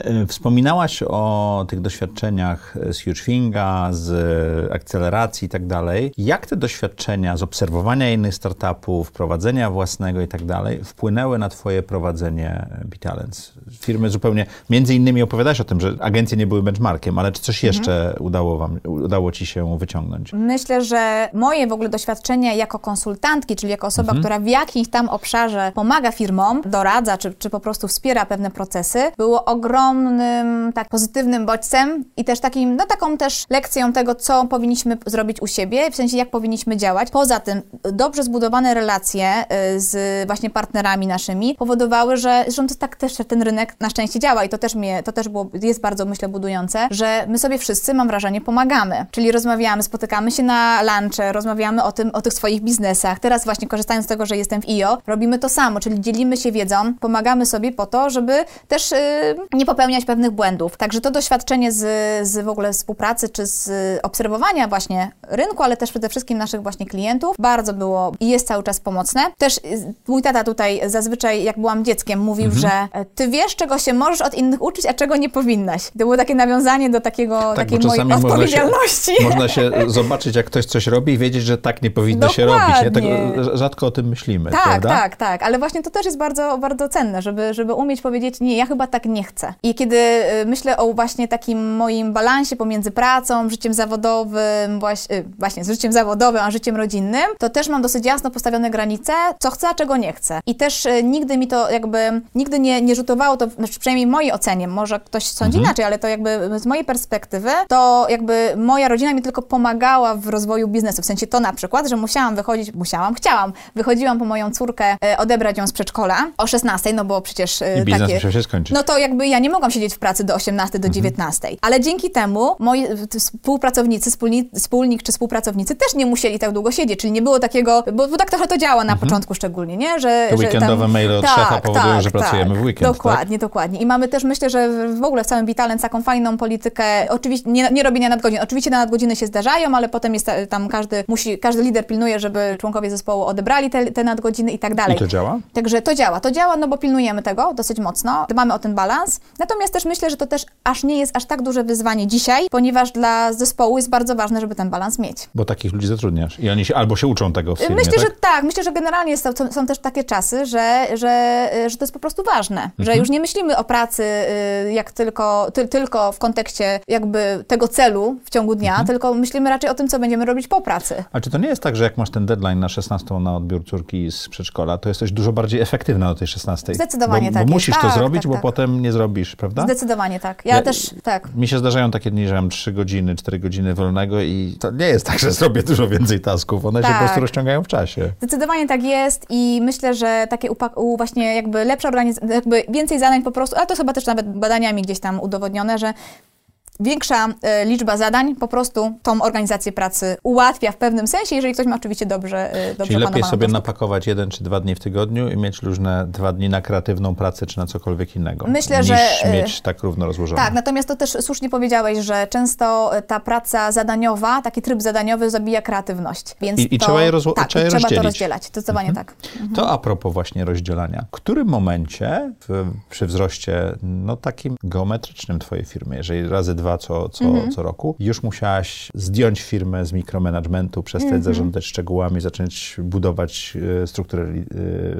E, Wspominałaś o tych doświadczeniach z HugeFinga, z akceleracji i tak dalej. Jak te doświadczenia z obserwowania innych startupów, prowadzenia własnego i tak dalej wpłynęły na twoje prowadzenie Bitalents? Firmy zupełnie, między innymi opowiadałaś o tym, że agencje nie były benchmarkiem, ale czy coś jeszcze udało wam, udało ci się wyciągnąć? Myślę, że moje w ogóle doświadczenie jako konsultantki, czyli jako osoba, która w jakimś tam obszarze pomaga firmom, doradza, czy, czy po prostu wspiera pewne procesy, było ogromnym, tak, pozytywnym bodźcem i też takim, no taką też lekcją tego, co powinniśmy zrobić u siebie, w sensie jak powinniśmy działać. Poza tym, dobrze zbudowane relacje y, z właśnie partnerami naszymi powodowały, że, zresztą to tak też ten rynek na szczęście działa i to też mnie, to też było, jest bardzo, myślę, budujące, że my sobie wszyscy, mam wrażenie, pomagamy. Czyli rozmawiamy, spotykamy się na lunche, rozmawiamy o tym, o tych swoich biznesach. Teraz właśnie korzystając z tego, że jestem w IO, robimy to samo, czyli dzielimy się wiedzą, pomagamy sobie po to, żeby też yy, nie popełniać pewnych błędów. Także to doświadczenie z, z w ogóle współpracy, czy z obserwowania właśnie rynku, ale też przede wszystkim naszych właśnie klientów, bardzo było i jest cały czas pomocne. Też yy, mój tata tutaj zazwyczaj, jak byłam dzieckiem, mówił, że e, ty wiesz, czego się możesz od innych uczyć, a czego nie powinnaś. To było takie nawiązanie do takiego, Tak, takiej mojej czasami można się, odpowiedzialności. można się zobaczyć, jak ktoś coś robi i wiedzieć, że tak nie powinno się robić. Nie? Tego, Dokładnie. rzadko o tym myślimy, Tak, prawda? tak, tak, ale właśnie to też jest bardzo, bardzo cenne, żeby, żeby umieć powiedzieć, nie, ja chyba tak nie chcę. I kiedy y, myślę o właśnie takim moim balansie pomiędzy pracą, życiem zawodowym, właśnie, y, właśnie z życiem zawodowym, a życiem rodzinnym, to też mam dosyć jasno postawione granice, co chcę, a czego nie chcę. I też y, nigdy mi to jakby, nigdy nie, nie rzutowało to, znaczy przynajmniej w mojej ocenie, może ktoś sądzi inaczej, ale to jakby z mojej perspektywy, to jakby moja rodzina mi tylko pomagała w rozwoju biznesu, w sensie to na przykład, że musiałam wychodzić, musiałam, chciałam, wychodziłam po moją córkę, odebrać ją z przedszkola o 16, no bo przecież I biznes takie... musiał się skończyć. No to jakby ja nie mogłam siedzieć w pracy do 18, do 19. Ale dzięki temu moi współpracownicy, wspólni, wspólnik czy współpracownicy też nie musieli tak długo siedzieć, czyli nie było takiego, bo, bo tak trochę to działa na początku szczególnie, nie? Że, Te że weekendowe tam, maile od szefa powodują, że pracujemy w weekend, tak? Dokładnie, dokładnie. I mamy też, myślę, że w ogóle w całym Bitalent taką fajną politykę, oczywiście nie, nie robienia nadgodzin. Oczywiście te nadgodziny się zdarzają, ale potem jest ta- tam każdy musi, każdy lider pilnuje, żeby członkowie zespołu odebrali te, te nadgodziny i tak dalej. I to działa? Także to działa, to działa, no bo pilnujemy tego dosyć mocno, dbamy o ten balans. Natomiast też myślę, że to też aż nie jest aż tak duże wyzwanie dzisiaj, ponieważ dla zespołu jest bardzo ważne, żeby ten balans mieć. Bo takich ludzi zatrudniasz i oni się albo się uczą tego w firmie, Myślę, tak? że tak. Myślę, że generalnie są, są też takie czasy, że, że, że to jest po prostu ważne. Że Mhm. już nie myślimy o pracy y, jak tylko, ty, tylko w kontekście jakby tego celu w ciągu dnia, Mhm. tylko myślimy raczej o tym, co będziemy robić po pracy. A czy to nie jest tak, że jak masz ten deadline na 16 na odbiór córki z przedszkola, to jesteś dużo bardziej efektywna do tej 16? Zdecydowanie bo, tak Bo musisz to Tak, zrobić, tak, bo tak. potem nie zrobisz, prawda? Zdecydowanie tak. Ja, Ja- też, tak. Mi się zdarzają takie dni, że mam 3 godziny, 4 godziny wolnego i to nie jest tak, że zrobię dużo więcej tasków. One się Tak. po prostu rozciągają w czasie. Zdecydowanie tak jest i myślę, że takie upa- u właśnie jakby lepsza organizacja, jakby więcej zadań po prostu, ale to chyba też nawet badaniami gdzieś tam udowodnione, że większa e, liczba zadań po prostu tą organizację pracy ułatwia w pewnym sensie, jeżeli ktoś ma oczywiście dobrze, e, dobrze Czyli lepiej sobie napakować jeden czy dwa dni w tygodniu i mieć luźne dwa dni na kreatywną pracę czy na cokolwiek innego. Myślę, niż że, y, mieć tak równo rozłożone. Tak, natomiast to też słusznie powiedziałeś, że często e, ta praca zadaniowa, taki tryb zadaniowy zabija kreatywność. Więc I- i to, trzeba je rozło- tak, trzeba je trzeba to rozdzielać. Zdecydowanie tak. To a propos właśnie rozdzielania. W którym momencie w, przy wzroście no takim geometrycznym twojej firmy, jeżeli razy dwa dwa co, co, mhm. co roku. Już musiałaś zdjąć firmę z mikromanagementu, przestać mhm. zarządzać szczegółami, zacząć budować e, strukturę li,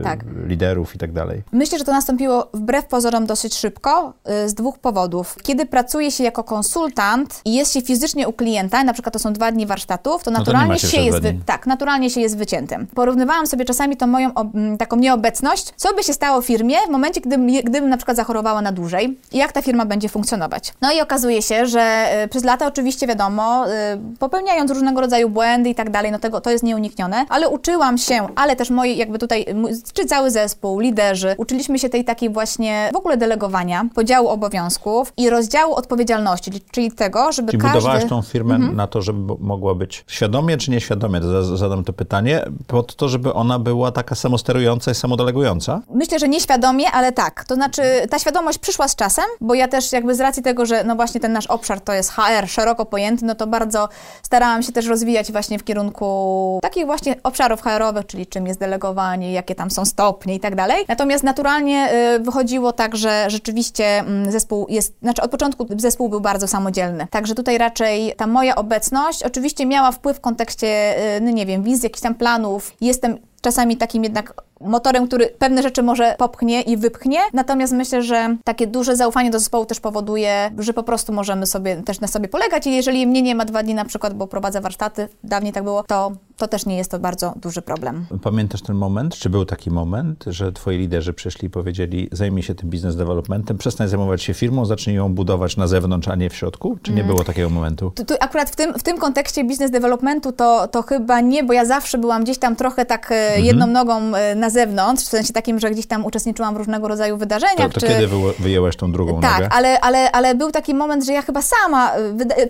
e, tak. liderów i tak dalej. Myślę, że to nastąpiło wbrew pozorom dosyć szybko z dwóch powodów. Kiedy pracuje się jako konsultant i jest się fizycznie u klienta, na przykład to są dwa dni warsztatów, to naturalnie no to się jest, wy... tak, naturalnie się jest wyciętym. Porównywałam sobie czasami tą moją taką nieobecność, co by się stało w firmie w momencie, gdybym, gdybym na przykład zachorowała na dłużej i jak ta firma będzie funkcjonować. No i okazuje się, że y, przez lata oczywiście wiadomo, y, popełniając różnego rodzaju błędy i tak dalej, no tego, to jest nieuniknione, ale uczyłam się, ale też moi jakby tutaj, czy cały zespół, liderzy, uczyliśmy się tej takiej właśnie w ogóle delegowania, podziału obowiązków i rozdziału odpowiedzialności, czyli tego, żeby czyli każdy... budowałaś tą firmę mhm. na to, żeby mogła być świadomie czy nieświadomie, zadam to pytanie, pod to, żeby ona była taka samosterująca i samodelegująca? Myślę, że nieświadomie, ale tak. To znaczy ta świadomość przyszła z czasem, bo ja też jakby z racji tego, że no właśnie ten nasz obszar to jest HR szeroko pojęty, no to bardzo starałam się też rozwijać właśnie w kierunku takich właśnie obszarów HR-owych, czyli czym jest delegowanie, jakie tam są stopnie i tak dalej. Natomiast naturalnie y, wychodziło tak, że rzeczywiście mm, zespół jest, znaczy od początku zespół był bardzo samodzielny. Także tutaj raczej ta moja obecność oczywiście miała wpływ w kontekście, y, no nie wiem, wizji, jakichś tam planów. Jestem czasami takim jednak motorem, który pewne rzeczy może popchnie i wypchnie. Natomiast myślę, że takie duże zaufanie do zespołu też powoduje, że po prostu możemy sobie też na sobie polegać i jeżeli mnie nie ma dwa dni na przykład, bo prowadzę warsztaty, dawniej tak było, to, to też nie jest to bardzo duży problem. Pamiętasz ten moment? Czy był taki moment, że twoi liderzy przyszli i powiedzieli, zajmij się tym biznes developmentem, przestań zajmować się firmą, zacznij ją budować na zewnątrz, a nie w środku? Czy nie mm. było takiego momentu? Tu, tu akurat w tym, w tym kontekście biznes developmentu to, to chyba nie, bo ja zawsze byłam gdzieś tam trochę tak mm -hmm. jedną nogą e, na zewnątrz, w sensie takim, że gdzieś tam uczestniczyłam w różnego rodzaju wydarzeniach. To, to czy... kiedy wyjęłaś tą drugą tak, nogę? Tak, ale, ale, ale był taki moment, że ja chyba sama,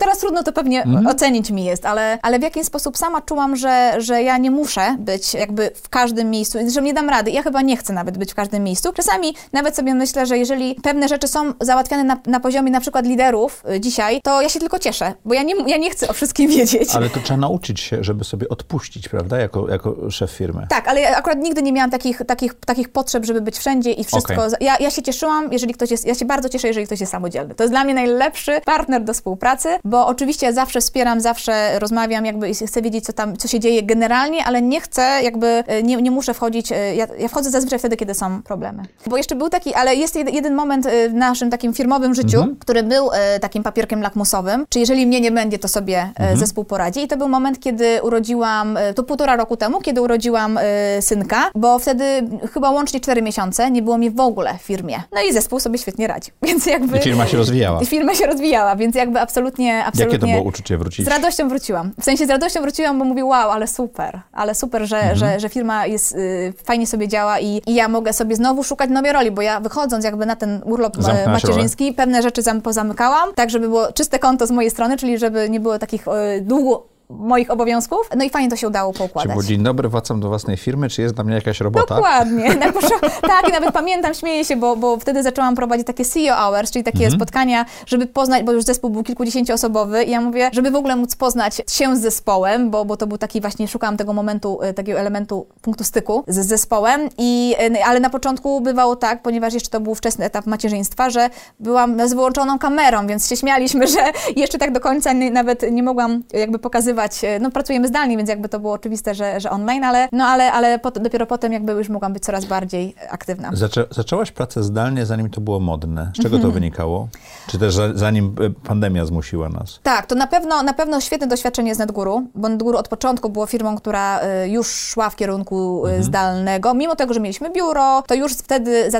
teraz trudno to pewnie mhm. ocenić mi jest, ale, ale w jakiś sposób sama czułam, że, że ja nie muszę być jakby w każdym miejscu, że nie dam rady. Ja chyba nie chcę nawet być w każdym miejscu. Czasami nawet sobie myślę, że jeżeli pewne rzeczy są załatwiane na, na poziomie na przykład liderów y, dzisiaj, to ja się tylko cieszę, bo ja nie, ja nie chcę o wszystkim wiedzieć. Ale to trzeba nauczyć się, żeby sobie odpuścić, prawda, jako, jako szef firmy. Tak, ale ja akurat nigdy nie miałam takich, takich, takich potrzeb, żeby być wszędzie i wszystko. Okay. Ja, ja się cieszyłam, jeżeli ktoś jest, ja się bardzo cieszę, jeżeli ktoś jest samodzielny. To jest dla mnie najlepszy partner do współpracy, bo oczywiście zawsze wspieram, zawsze rozmawiam, jakby chcę wiedzieć, co tam, co się dzieje generalnie, ale nie chcę, jakby e, nie, nie muszę wchodzić, e, ja, ja wchodzę zazwyczaj wtedy, kiedy są problemy. Bo jeszcze był taki, ale jest jeden moment e, w naszym takim firmowym życiu, mhm. który był takim papierkiem lakmusowym, czy jeżeli mnie nie będzie, to sobie mhm. zespół poradzi. I to był moment, kiedy urodziłam, to półtora roku temu, kiedy urodziłam synka, bo wtedy chyba łącznie cztery miesiące nie było mi w ogóle w firmie. No i zespół sobie świetnie radzi. Więc jakby... I firma się rozwijała. Firma się rozwijała, więc jakby absolutnie, absolutnie... Jakie to było uczucie wrócić? Z radością wróciłam. W sensie z radością wróciłam, bo mówię, wow, ale super, ale super, że, mhm. że, że firma jest, y, fajnie sobie działa i, i ja mogę sobie znowu szukać nowej roli, bo ja wychodząc jakby na ten urlop Zamknęła macierzyński, pewne rzeczy zam, pozamykałam, tak żeby było czyste konto z mojej strony, czyli żeby nie było takich y, długo moich obowiązków. No i fajnie to się udało poukładać. Czy było dzień dobry, wracam do własnej firmy, czy jest dla mnie jakaś robota? Dokładnie. Na tak, i nawet pamiętam, śmieję się, bo, bo wtedy zaczęłam prowadzić takie CEO Hours, czyli takie mhm. spotkania, żeby poznać, bo już zespół był kilkudziesięcioosobowy i ja mówię, żeby w ogóle móc poznać się z zespołem, bo, bo to był taki właśnie, szukałam tego momentu, e, takiego elementu, punktu styku z zespołem i, e, ale na początku bywało tak, ponieważ jeszcze to był wczesny etap macierzyństwa, że byłam z wyłączoną kamerą, więc się śmialiśmy, że jeszcze tak do końca nie, nawet nie mogłam jakby pokazywać E, no pracujemy zdalnie, więc jakby to było oczywiste, że, że online, ale, no, ale, ale pot, dopiero potem jakby już mogłam być coraz bardziej aktywna. Zaczę, zaczęłaś pracę zdalnie, zanim to było modne. Z czego to wynikało? Czy też zanim e, pandemia zmusiła nas? Tak, to na pewno, na pewno świetne doświadczenie z NetGuru, bo NetGuru od początku było firmą, która e, już szła w kierunku mhm. zdalnego. Mimo tego, że mieliśmy biuro, to już wtedy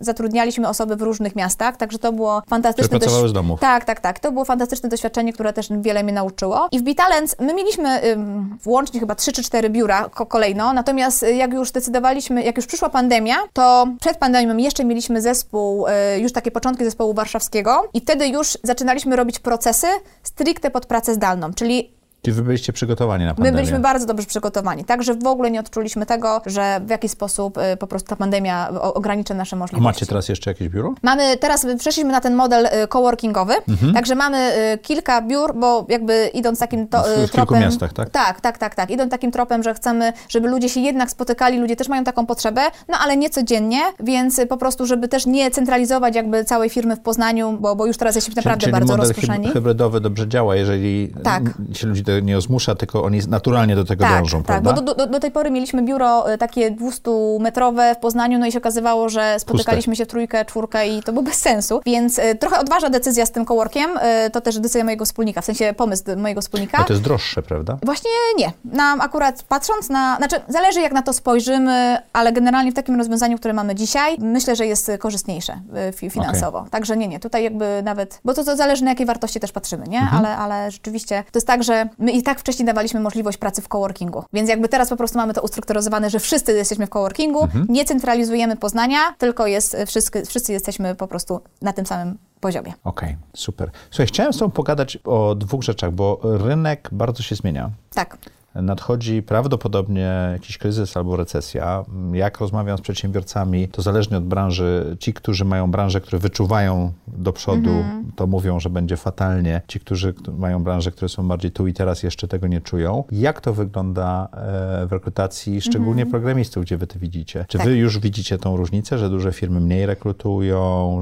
zatrudnialiśmy osoby w różnych miastach, także to było fantastyczne. Pracowały z domu. Tak, tak, tak. To było fantastyczne doświadczenie, które też wiele mnie nauczyło. I w Vital My mieliśmy ym, włącznie chyba 3 czy 4 biura ko kolejno, natomiast y, jak już zdecydowaliśmy, jak już przyszła pandemia, to przed pandemią jeszcze mieliśmy zespół, y, już takie początki zespołu warszawskiego i wtedy już zaczynaliśmy robić procesy stricte pod pracę zdalną, czyli Czy wy byliście przygotowani na My pandemię? byliśmy bardzo dobrze przygotowani, także w ogóle nie odczuliśmy tego, że w jakiś sposób y, po prostu ta pandemia o- ograniczy nasze A możliwości. macie teraz jeszcze jakieś biuro? Mamy teraz, przeszliśmy na ten model y, coworkingowy, Mhm. także mamy y, kilka biur, bo jakby idąc takim to, W- w y, kilku tropem... miastach, tak? Tak, tak, tak, tak. Idąc takim tropem, że chcemy, żeby ludzie się jednak spotykali, ludzie też mają taką potrzebę, no ale nie codziennie, więc y, po prostu, żeby też nie centralizować jakby całej firmy w Poznaniu, bo, bo już teraz jesteśmy naprawdę czyli bardzo model rozproszeni. hyb- hybrydowy dobrze działa, jeżeli Tak. się ludzi tego nie zmusza, tylko oni naturalnie do tego Tak, dążą, tak, prawda? bo do, do, do tej pory mieliśmy biuro y, takie 200-metrowe w Poznaniu, no i się okazywało, że spotykaliśmy się w trójkę, czwórkę i to było bez sensu, więc y, trochę odważna decyzja z tym coworkiem, y, to też decyzja mojego wspólnika, w sensie pomysł mojego wspólnika. Bo to jest droższe, prawda? Właśnie nie. Nam akurat patrząc na, znaczy zależy jak na to spojrzymy, ale generalnie w takim rozwiązaniu, które mamy dzisiaj, myślę, że jest korzystniejsze y, fi- finansowo. Także nie, nie, tutaj jakby nawet, bo to, to zależy na jakiej wartości też patrzymy, nie? Ale, ale rzeczywiście to jest tak, że my i tak wcześniej dawaliśmy możliwość pracy w coworkingu, więc jakby teraz po prostu mamy to ustrukturyzowane, że wszyscy jesteśmy w coworkingu, nie centralizujemy Poznania, tylko jest, y, wszyscy, wszyscy jesteśmy po prostu na tym samym poziomie. Okej, super. Słuchaj, chciałem z tobą pogadać o dwóch rzeczach, bo rynek bardzo się zmienia. Tak. Nadchodzi prawdopodobnie jakiś kryzys albo recesja. Jak rozmawiam z przedsiębiorcami, to zależnie od branży, ci, którzy mają branże, które wyczuwają do przodu, Mhm. to mówią, że będzie fatalnie. Ci, którzy mają branże, które są bardziej tu i teraz, jeszcze tego nie czują. Jak to wygląda e, w rekrutacji, szczególnie programistów, gdzie wy to widzicie? Czy Mhm. Tak. wy już widzicie tą różnicę, że duże firmy mniej rekrutują?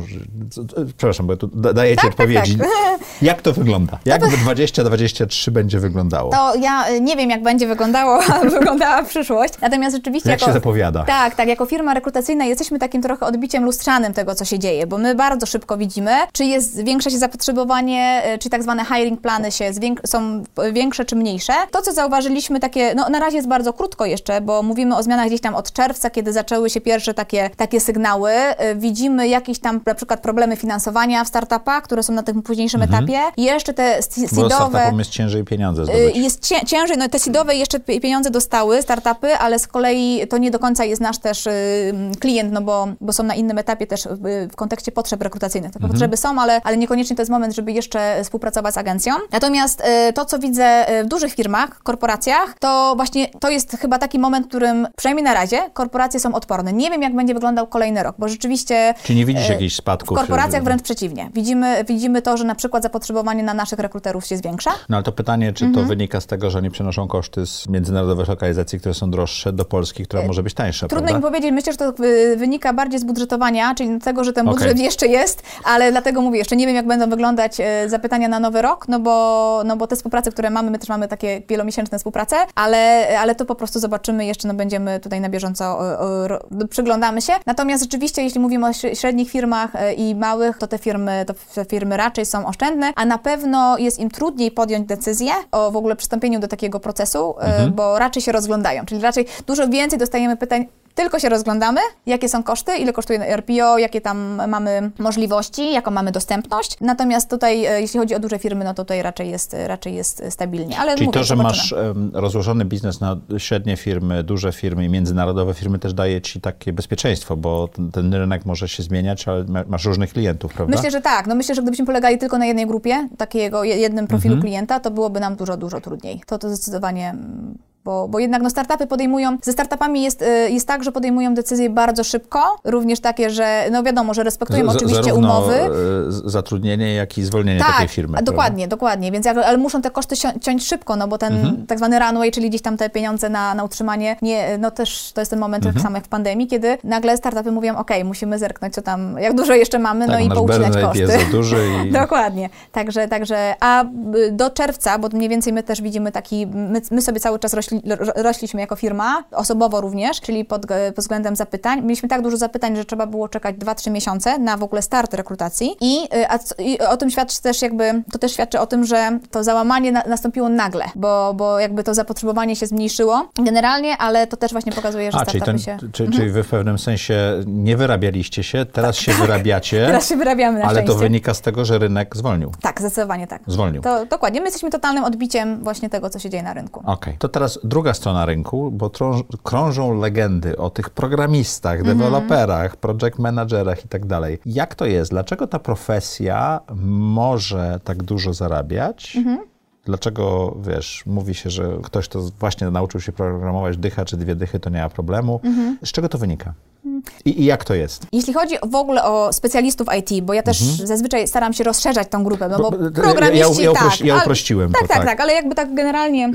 Przepraszam, bo tu da- dajecie Tak, tak, odpowiedzi. tak. Jak to wygląda? Jak w 2023 będzie wyglądało? To ja y, nie wiem, jak będzie wyglądało, wyglądała przyszłość. Natomiast rzeczywiście. Jak się zapowiada? Tak, tak. Jako firma rekrutacyjna jesteśmy takim trochę odbiciem lustrzanym tego, co się dzieje, bo my bardzo szybko widzimy, czy jest zwiększa się zapotrzebowanie, y, czy tak zwane hiring plany się są większe czy mniejsze. To, co zauważyliśmy, takie, no na razie jest bardzo krótko jeszcze, bo mówimy o zmianach gdzieś tam od czerwca, kiedy zaczęły się pierwsze takie, takie sygnały. Y, Widzimy jakieś tam na przykład problemy finansowania w startupach, które są na tym późniejszym etapie. Jeszcze te Bo seedowe... startupom jest ciężej pieniądze Y, zdobyć. Jest cię, ciężej, no te seedowe jeszcze pi- pieniądze dostały, startupy, ale z kolei to nie do końca jest nasz też y, klient, no bo, bo są na innym etapie też y, w kontekście potrzeb rekrutacyjnych. Te potrzeby są, ale, ale niekoniecznie to jest moment, żeby jeszcze współpracować z agencją. Natomiast y, to, co widzę w dużych firmach, korporacjach, to właśnie to jest chyba taki moment, w którym przynajmniej na razie korporacje są odporne. Nie wiem, jak będzie wyglądał kolejny rok, bo rzeczywiście Czy nie widzisz jakichś w spadków? korporacjach wręcz przeciwnie. Widzimy, widzimy to, że na przykład zapotrzebowanie na naszych rekruterów się zwiększa. No ale to pytanie, czy Mhm. to wynika z tego, że oni przenoszą koszty z międzynarodowych lokalizacji, które są droższe, do Polski, która może być tańsza, E, Trudno mi prawda? powiedzieć, myślę, że to y, wynika bardziej z budżetowania, czyli tego, że ten budżet jeszcze jest, ale dlatego mówię, jeszcze nie wiem, jak będą wyglądać e, zapytania na nowy rok, no bo, no bo te współprace, które mamy, my też mamy takie wielomiesięczne współprace, ale, ale to po prostu zobaczymy jeszcze, no będziemy tutaj na bieżąco, o, o, ro- przyglądamy się. Natomiast rzeczywiście, jeśli mówimy o śre- średnich firmach e, i małych, to te firmy, to te firmy raczej są oszczędne, a na pewno jest im trudniej podjąć decyzję o w ogóle przystąpieniu do takiego procesu, e, bo raczej się rozglądają, czyli raczej dużo więcej dostajemy pytań, tylko się rozglądamy, jakie są koszty, ile kosztuje RPO, jakie tam mamy możliwości, jaką mamy dostępność. Natomiast tutaj, e, jeśli chodzi o duże firmy, no to tutaj raczej jest, raczej jest stabilnie. Ale Czyli mówię, to, że zobaczymy. masz rozłożony biznes na średnie firmy, duże firmy i międzynarodowe firmy też daje ci takie bezpieczeństwo, bo ten, ten rynek może się zmieniać, ale ma- masz różnych klientów, prawda? Myślę, że tak. No myślę, że gdybyśmy polegali tylko na jednej grupie, takiego je- jednym profilu Mhm. klienta, to byłoby nam dużo, dużo trudniej. To to zdecydowanie... Bo, bo jednak no, startupy podejmują, ze startupami jest, y, jest tak, że podejmują decyzje bardzo szybko, również takie, że, no wiadomo, że respektują Z- oczywiście zarówno, umowy. z- zatrudnienie, jak i zwolnienie takiej firmy. a prawda? dokładnie, dokładnie. Więc ale muszą te koszty ciąć szybko, no bo ten Mhm. tak zwany runway, czyli gdzieś tam te pieniądze na, na utrzymanie, nie, no też to jest ten moment, Mhm. tak samo jak w pandemii, kiedy nagle startupy mówią, ok, musimy zerknąć, co tam, jak dużo jeszcze mamy, Tak, no i poucinać koszty. jest za duży i... Dokładnie. Także, także, a y, do czerwca, bo mniej więcej my też widzimy taki, my, my sobie cały czas rośli, ro- rośliśmy jako firma, osobowo również, czyli pod, pod względem zapytań. Mieliśmy tak dużo zapytań, że trzeba było czekać 2-3 miesiące na w ogóle start rekrutacji i, y, a, i o tym świadczy też jakby, to też świadczy o tym, że to załamanie na, nastąpiło nagle, bo, bo jakby to zapotrzebowanie się zmniejszyło generalnie, ale to też właśnie pokazuje, że A, czyli, ten, się... czy, czyli wy w pewnym sensie nie wyrabialiście się, teraz się wyrabiacie, Tak. Teraz się wyrabiamy na ale to szczęście. wynika z tego, że rynek zwolnił. Tak, zdecydowanie tak. Zwolnił. To dokładnie. My jesteśmy totalnym odbiciem właśnie tego, co się dzieje na rynku. Okej. To teraz druga strona rynku, bo trąż, krążą legendy o tych programistach, Mhm. deweloperach, project managerach i tak dalej. Jak to jest? Dlaczego ta profesja może tak dużo zarabiać? Mhm. Dlaczego, wiesz, mówi się, że ktoś, kto właśnie nauczył się programować dycha czy dwie dychy, to nie ma problemu. Mhm. Z czego to wynika? I, I jak to jest? Jeśli chodzi w ogóle o specjalistów IT, bo ja też zazwyczaj staram się rozszerzać tą grupę, no bo programiści ja- ja tak. uprości- ja ale- uprościłem tak, to, tak, tak. tak, ale jakby tak generalnie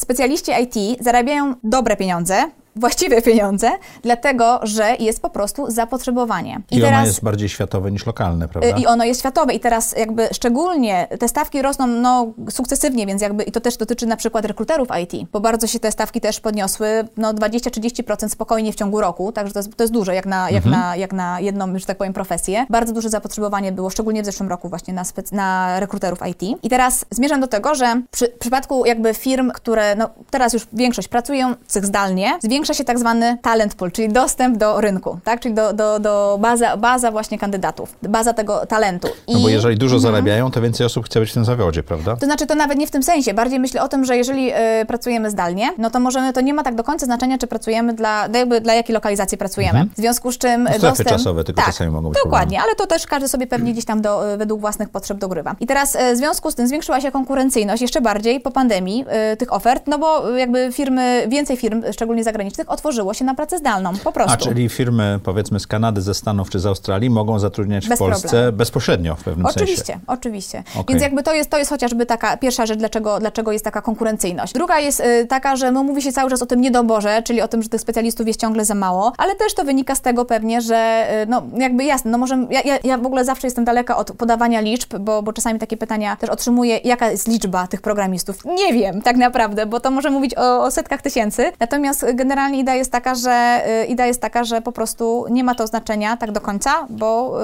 specjaliści IT zarabiają dobre pieniądze, właściwe pieniądze, dlatego że jest po prostu zapotrzebowanie. I, ono jest bardziej światowe niż lokalne, prawda? I ono jest światowe i teraz jakby szczególnie te stawki rosną no, sukcesywnie, więc jakby i to też dotyczy na przykład rekruterów IT, bo bardzo się te stawki też podniosły no 20-30% spokojnie w ciągu roku, także to jest, to jest dużo jak na, jak, na, jak na jedną, że tak powiem, profesję. Bardzo duże zapotrzebowanie było, szczególnie w zeszłym roku właśnie na, na rekruterów IT. I teraz zmierzam do tego, że przy, w przypadku jakby firm, które no, teraz już większość pracują tych zdalnie, zwiększa się tak zwany talent pool, czyli dostęp do rynku, tak? czyli do, do, do baza, baza właśnie kandydatów, baza tego talentu. I, No bo jeżeli dużo Mhm. zarabiają, to więcej osób chce być w tym zawodzie, prawda? to znaczy, to nawet nie w tym sensie. Bardziej myślę o tym, że jeżeli y, pracujemy zdalnie, no to możemy, to nie ma tak do końca znaczenia, czy pracujemy dla, dla jakby dla jakiej lokalizacji pracujemy. W związku z czym No, dostęp... czasowe tylko tak, czasami mogą być Dokładnie, ale to też każdy sobie pewnie gdzieś tam do, y, według własnych potrzeb dogrywa. I teraz y, w związku z tym zwiększyła się konkurencyjność jeszcze bardziej po pandemii y, tych ofert, no bo jakby firmy, więcej firm, szczególnie zagranicznych, otworzyło się na pracę zdalną, po prostu. A czyli firmy, powiedzmy, z Kanady, ze Stanów czy z Australii mogą zatrudniać Bez w Polsce problemu. bezpośrednio w pewnym Oczywiście, sensie. oczywiście. Okej. Więc jakby to jest, to jest chociażby taka pierwsza rzecz, dlaczego, dlaczego jest taka konkurencyjność. Druga jest y, taka, że no, mówi się cały czas o tym niedoborze, czyli o tym, że tych specjalistów jest ciągle za mało, ale też to wynika z tego pewnie, że y, no jakby jasne, no może ja, ja, ja w ogóle zawsze jestem daleka od podawania liczb, bo, bo czasami takie pytania też otrzymuję, jaka jest liczba tych programistów. Nie wiem tak naprawdę, bo to może mówić o, o setkach tysięcy. Natomiast y, generalnie idea jest taka, że y, idea jest taka, że po prostu nie ma to znaczenia tak do końca, bo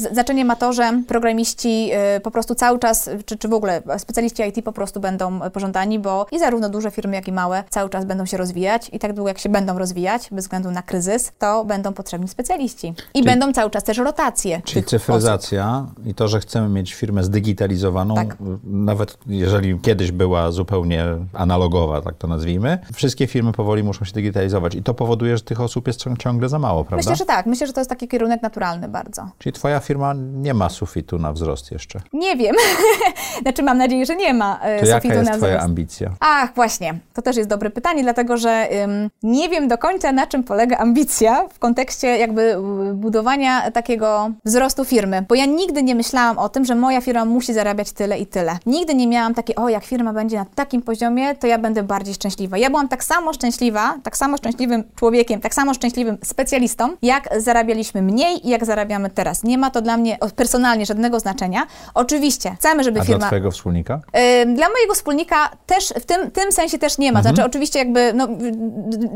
y, znaczenie ma to, że programiści y, po prostu cały czas, czy, czy w ogóle specjaliści IT po prostu będą pożądani, bo i zarówno duże firmy, jak i małe cały czas będą się rozwijać i tak długo jak się będą rozwijać, bez względu na kryzys, to będą potrzebni specjaliści. I Czyli- będą cały czas też rotacje Czyli tych osób. cyfryzacja i to, że chcemy mieć firmę zdigitalizowaną, Tak. nawet jeżeli kiedyś była zupełnie analogowa, tak to nazwijmy, wszystkie firmy powoli muszą się digitalizować i to powoduje, że tych osób jest ciąg- ciągle za mało, prawda? Myślę, że tak. Myślę, że to jest taki kierunek naturalny bardzo. Czyli twoja firma nie ma sufitu na wzrost jeszcze. Nie wiem. znaczy mam nadzieję, że nie ma e, To jaka sufitu jest na twoja wzrost. ambicja? Ach, właśnie. To też jest dobre pytanie, dlatego że ym, nie wiem do końca, na czym polega ambicja w kontekście jakby budowania takiego wzrostu firmy. Bo ja nigdy nie myślałam o tym, że moja firma musi zarabiać tyle i tyle. Nigdy nie miałam takiej, o, jak firma będzie na takim poziomie, to ja będę bardziej szczęśliwa. Ja byłam tak samo szczęśliwa, tak samo szczęśliwym człowiekiem, tak samo szczęśliwym specjalistą, jak zarabialiśmy mniej i jak zarabiamy teraz. Nie ma to dla mnie personalnie żadnego znaczenia. Oczywiście, chcemy, żeby A firma... dla twojego wspólnika? Dla mojego wspólnika też w tym, tym sensie też nie ma. Mhm. Znaczy, oczywiście, jakby, no,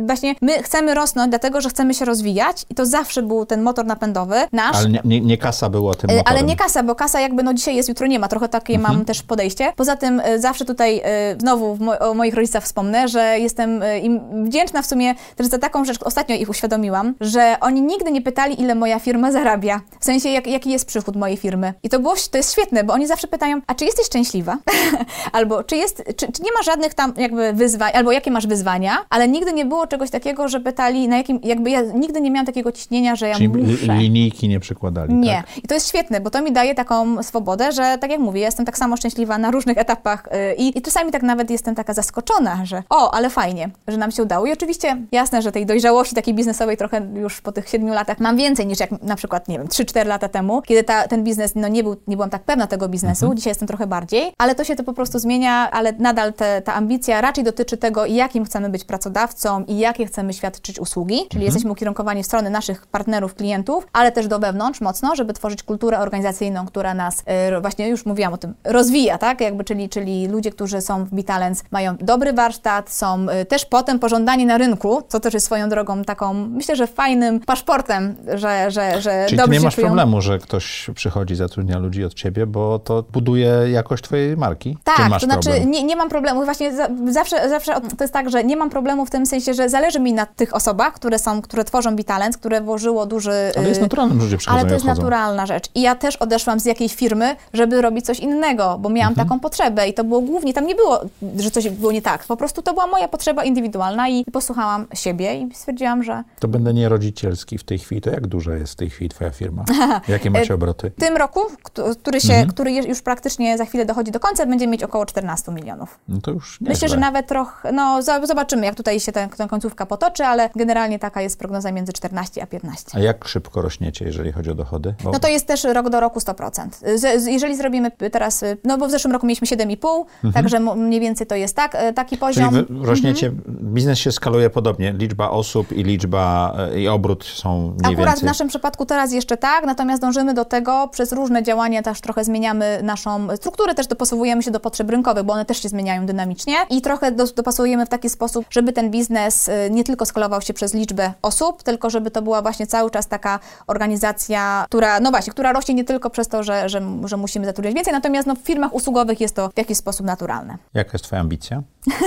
właśnie my chcemy rosnąć, dlatego że chcemy się rozwijać i to zawsze był ten motor napędowy nasz. Ale nie, nie, nie kasa było tym motorem. Ale nie kasa, bo kasa jakby no dzisiaj jest, jutro nie ma. Trochę takie Mhm. mam też podejście. Poza tym y, zawsze tutaj y, znowu mo- o moich rodzicach wspomnę, że jestem y, im wdzięczna w sumie też za taką rzecz, ostatnio ich uświadomiłam, że oni nigdy nie pytali, ile moja firma zarabia. W sensie, jak, jaki jest przychód mojej firmy. I to było, to jest świetne, bo oni zawsze pytają, a czy jesteś szczęśliwa? albo czy jest, czy, czy nie ma żadnych tam jakby wyzwań, albo jakie masz wyzwania, ale nigdy nie było czegoś takiego, że pytali, na jakim, jakby ja nigdy nie miałam takiego ciśnienia, że ja Czyli li- muszę. linijki nie przykładali, Nie. tak? I to jest świetne, bo to mi daje taką swobodę, że tak jak mówię, ja jestem tak samo szczęśliwa na różnych etapach y, i, i czasami tak nawet jestem taka zaskoczona, że o, ale fajnie, że nam się udało. I oczywiście jasne, że tej dojrzałości takiej biznesowej trochę już po tych siedmiu latach mam więcej niż jak na przykład, nie wiem, 3-4 lata temu, kiedy ta, ten biznes, no nie, był, nie byłam tak pewna tego biznesu, dzisiaj jestem trochę bardziej, ale to się to po prostu zmienia, ale nadal te, ta ambicja raczej dotyczy tego, jakim chcemy być pracodawcą i jakie chcemy świadczyć usługi, czyli jesteśmy ukierunkowani w stronę naszych partnerów, klientów, ale też do wewnątrz mocno, żeby tworzyć kulturę organizacyjną, która nas, e, właśnie już mówiłam o tym, rozwija, tak? Jakby, czyli, czyli ludzie, którzy są w Bitalens mają dobry warsztat, są e, też potem pożądani na rynku, co też jest swoją drogą taką, myślę, że fajnym paszportem, że, że, że Czyli dobrze nie masz czują. problemu, że ktoś przychodzi, zatrudnia ludzi od ciebie, bo to buduje jakość twojej marki? Tak, to znaczy nie, nie mam problemu. Właśnie za, zawsze, zawsze to jest tak, że nie mam problemu w tym sensie, że zależy mi na tych osobach, które są, które tworzą Bitalens, które włożyło duży... Ale jest y, naturalnym, że ludzie przychodzą Ale to jest naturalna rzecz. I ja też odeszłam z jakiejś firmy, żeby robić coś innego, bo miałam Mhm. taką potrzebę i to było głównie, tam nie było, że coś było nie tak. Po prostu to była moja potrzeba indywidualna i posłuchałam siebie i stwierdziłam, że To będę nierodzicielski w tej chwili. To jak duża jest w tej chwili twoja firma? Jakie macie obroty? w tym roku, któ- który, się, który je- już praktycznie za chwilę dochodzi do końca, będziemy mieć około 14 milionów. No to już nie Myślę, że nawet trochę, no zobaczymy, jak tutaj się ta, końcówka potoczy, ale generalnie taka jest prognoza między 14 a 15. A jak szybko rośniecie, jeżeli chodzi o dochody? Bo No to jest też rok do roku 100%. Z, z, jeżeli zrobimy teraz, y, no bo w zeszłym roku mieliśmy 7,5, także mo- mniej więcej to jest tak, y, taki Mhm. Czyli poziom. wy rośniecie, biznes się skaluje podobnie, liczba osób i liczba e, i obrót są mniej Akurat w więcej. naszym przypadku teraz jeszcze tak, natomiast dążymy do tego, przez różne działania też trochę zmieniamy naszą strukturę, też dopasowujemy się do potrzeb rynkowych, bo one też się zmieniają dynamicznie i trochę do, dopasujemy w taki sposób, żeby ten biznes y, nie tylko skalował się przez liczbę osób, tylko żeby to była właśnie cały czas taka organizacja, która, no właśnie, która rośnie nie tylko przez to, że, że, że musimy zatrudniać więcej, natomiast no, w firmach usługowych jest to w jakiś sposób naturalne. Jaka jest twoja ambicja?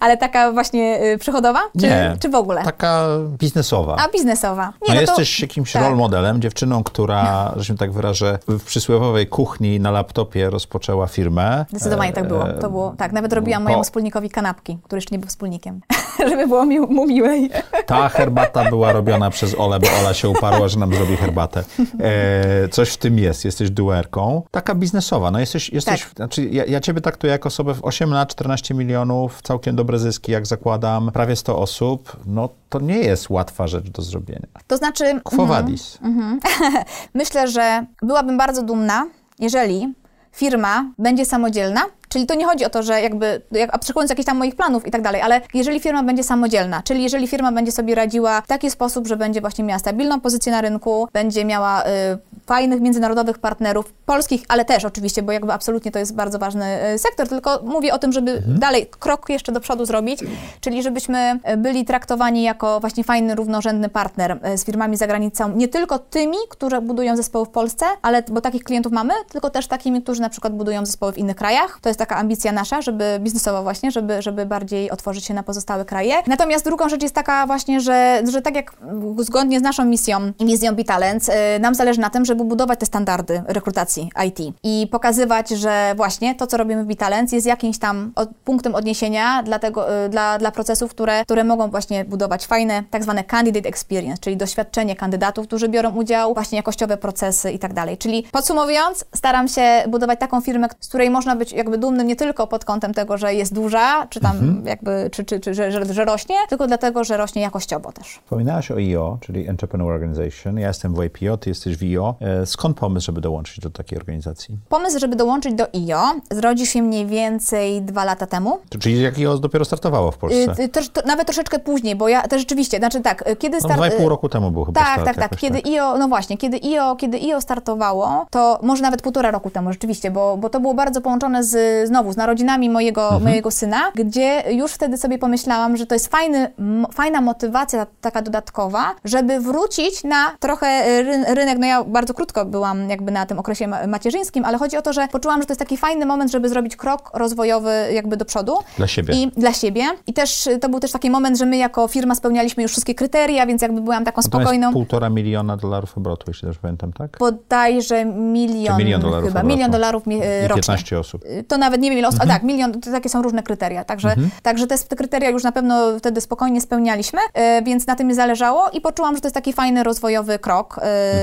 Ale taka właśnie y, przychodowa? Czy, Nie. czy w ogóle? Taka biznesowa. A biznesowa? no to- jesteś jakimś tak. role modelem, dziewczyną, która, że się tak wyrażę, w przysłowiowej kuchni na laptopie rozpoczęła firmę. Zdecydowanie tak było. E, To było tak. Nawet robiłam po- mojemu wspólnikowi kanapki, który jeszcze nie był wspólnikiem, żeby było mi, mu miłej. Ta herbata była robiona przez Olę, bo Ola się uparła, że nam zrobi herbatę. E, coś w tym jest, jesteś duerką. Taka biznesowa, no jesteś, jesteś Tak. znaczy ja, ja ciebie traktuję jako osobę w 8 lat, 14 milionów, całkiem dobre zyski, jak zakładam, prawie 100 osób, no to nie jest łatwa rzecz do zrobienia. To znaczy, Quo vadis. myślę, że byłabym bardzo dumna, jeżeli firma będzie samodzielna. Czyli to nie chodzi o to, że jakby, jak abstrahując jakichś tam moich planów i tak dalej, ale jeżeli firma będzie samodzielna, czyli jeżeli firma będzie sobie radziła w taki sposób, że będzie właśnie miała stabilną pozycję na rynku, będzie miała y, fajnych międzynarodowych partnerów, polskich, ale też oczywiście, bo jakby absolutnie to jest bardzo ważny y, sektor, tylko mówię o tym, żeby dalej krok jeszcze do przodu zrobić, czyli żebyśmy byli traktowani jako właśnie fajny, równorzędny partner y, z firmami za granicą, nie tylko tymi, które budują zespoły w Polsce, ale bo takich klientów mamy, tylko też takimi, którzy na przykład budują zespoły w innych krajach. To jest taka ambicja nasza, żeby biznesowa właśnie, żeby, żeby bardziej otworzyć się na pozostałe kraje. Natomiast drugą rzecz jest taka właśnie, że, że tak jak zgodnie z naszą misją i misją Bitalents, y, nam zależy na tym, żeby budować te standardy rekrutacji IT i pokazywać, że właśnie to, co robimy w Bitalents jest jakimś tam od, punktem odniesienia dla, tego, y, dla, dla procesów, które, które mogą właśnie budować fajne tak zwane candidate experience, czyli doświadczenie kandydatów, którzy biorą udział, właśnie jakościowe procesy i tak dalej. Czyli podsumowując, staram się budować taką firmę, z której można być jakby dumnym nie tylko pod kątem tego, że jest duża, czy tam jakby, czy, czy, czy że, że, że rośnie, tylko dlatego, że rośnie jakościowo też. Wspominałaś o IO, czyli Entrepreneur Organization. Ja jestem w IPO, ty jesteś w IO. E, Skąd pomysł, żeby dołączyć do takiej organizacji? Pomysł, żeby dołączyć do IO, zrodził się mniej więcej dwa lata temu. To Czyli jak IO dopiero startowało w Polsce? Y, y, też, to, nawet troszeczkę później, bo ja też rzeczywiście, znaczy tak, y, kiedy No, start... dwa i pół roku temu był chyba Tak, start tak, tak. Kiedy IO, no właśnie, kiedy IO, kiedy IO startowało, to może nawet półtora roku temu rzeczywiście, bo, bo to było bardzo połączone z, znowu z narodzinami mojego, Mhm. mojego syna, gdzie już wtedy sobie pomyślałam, że to jest fajny, fajna motywacja taka dodatkowa, żeby wrócić na trochę ryn, rynek, no ja bardzo krótko byłam jakby na tym okresie ma- macierzyńskim, ale chodzi o to, że poczułam, że to jest taki fajny moment, żeby zrobić krok rozwojowy jakby do przodu. Dla siebie. I dla siebie. I też y, to był też taki moment, że my jako firma spełnialiśmy już wszystkie kryteria, więc jakby byłam taką Natomiast spokojną. półtora miliona dolarów obrotu, jeśli też pamiętam, tak? Bodajże milion, Czy milion dolarów chyba, obrotu. milion dolarów mi, I rocznie. 15 osób. To nawet nie wiem ile osób, a tak, milion, to takie są różne kryteria, także, także te, te kryteria już na pewno wtedy spokojnie spełnialiśmy, y, więc na tym mi zależało i poczułam, że to jest taki fajny, rozwojowy krok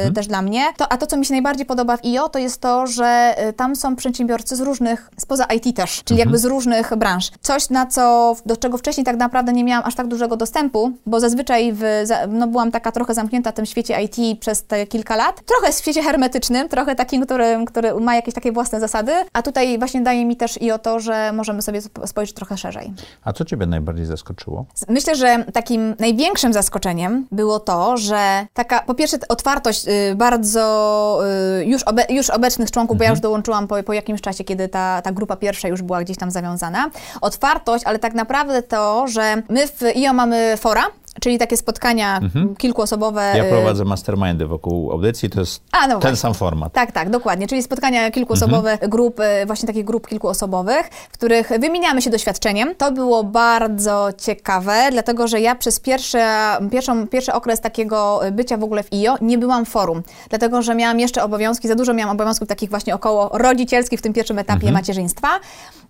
y, też dla mnie. To, a to, co mi się najbardziej podoba w IO, to jest to, że y, tam są przedsiębiorcy z różnych, spoza IT też, czyli jakby z różnych branż. Coś, na co, do czego wcześniej tak naprawdę nie miałam aż tak dużego dostępu, bo zazwyczaj w, no, byłam taka trochę zamknięta w tym świecie IT przez te kilka lat. Trochę w świecie hermetycznym, trochę takim, który, który ma jakieś takie własne zasady, a tutaj właśnie daje mi też i o to, że możemy sobie sp- spojrzeć trochę szerzej. A co ciebie najbardziej zaskoczyło? Myślę, że takim największym zaskoczeniem było to, że taka, po pierwsze, otwartość y, bardzo y, już, obe, już obecnych członków, bo ja już dołączyłam po, po jakimś czasie, kiedy ta, ta grupa pierwsza już była gdzieś tam zawiązana. Otwartość, ale tak naprawdę to, że my w IO mamy fora, czyli takie spotkania kilkuosobowe. Mhm. Ja y, prowadzę mastermindy wokół audycji, to jest A, no ten właśnie. sam format. Tak, tak, dokładnie. Czyli spotkania kilkuosobowe, Mhm. grup, y, właśnie takich grup kilkuosobowych, w których wymieniamy się doświadczeniem. To było bardzo ciekawe, dlatego że ja przez pierwsze, pierwszą, pierwszy okres takiego bycia w ogóle w IO nie byłam w forum, dlatego że miałam jeszcze obowiązki, za dużo miałam obowiązków takich właśnie około rodzicielskich w tym pierwszym etapie Mhm. macierzyństwa.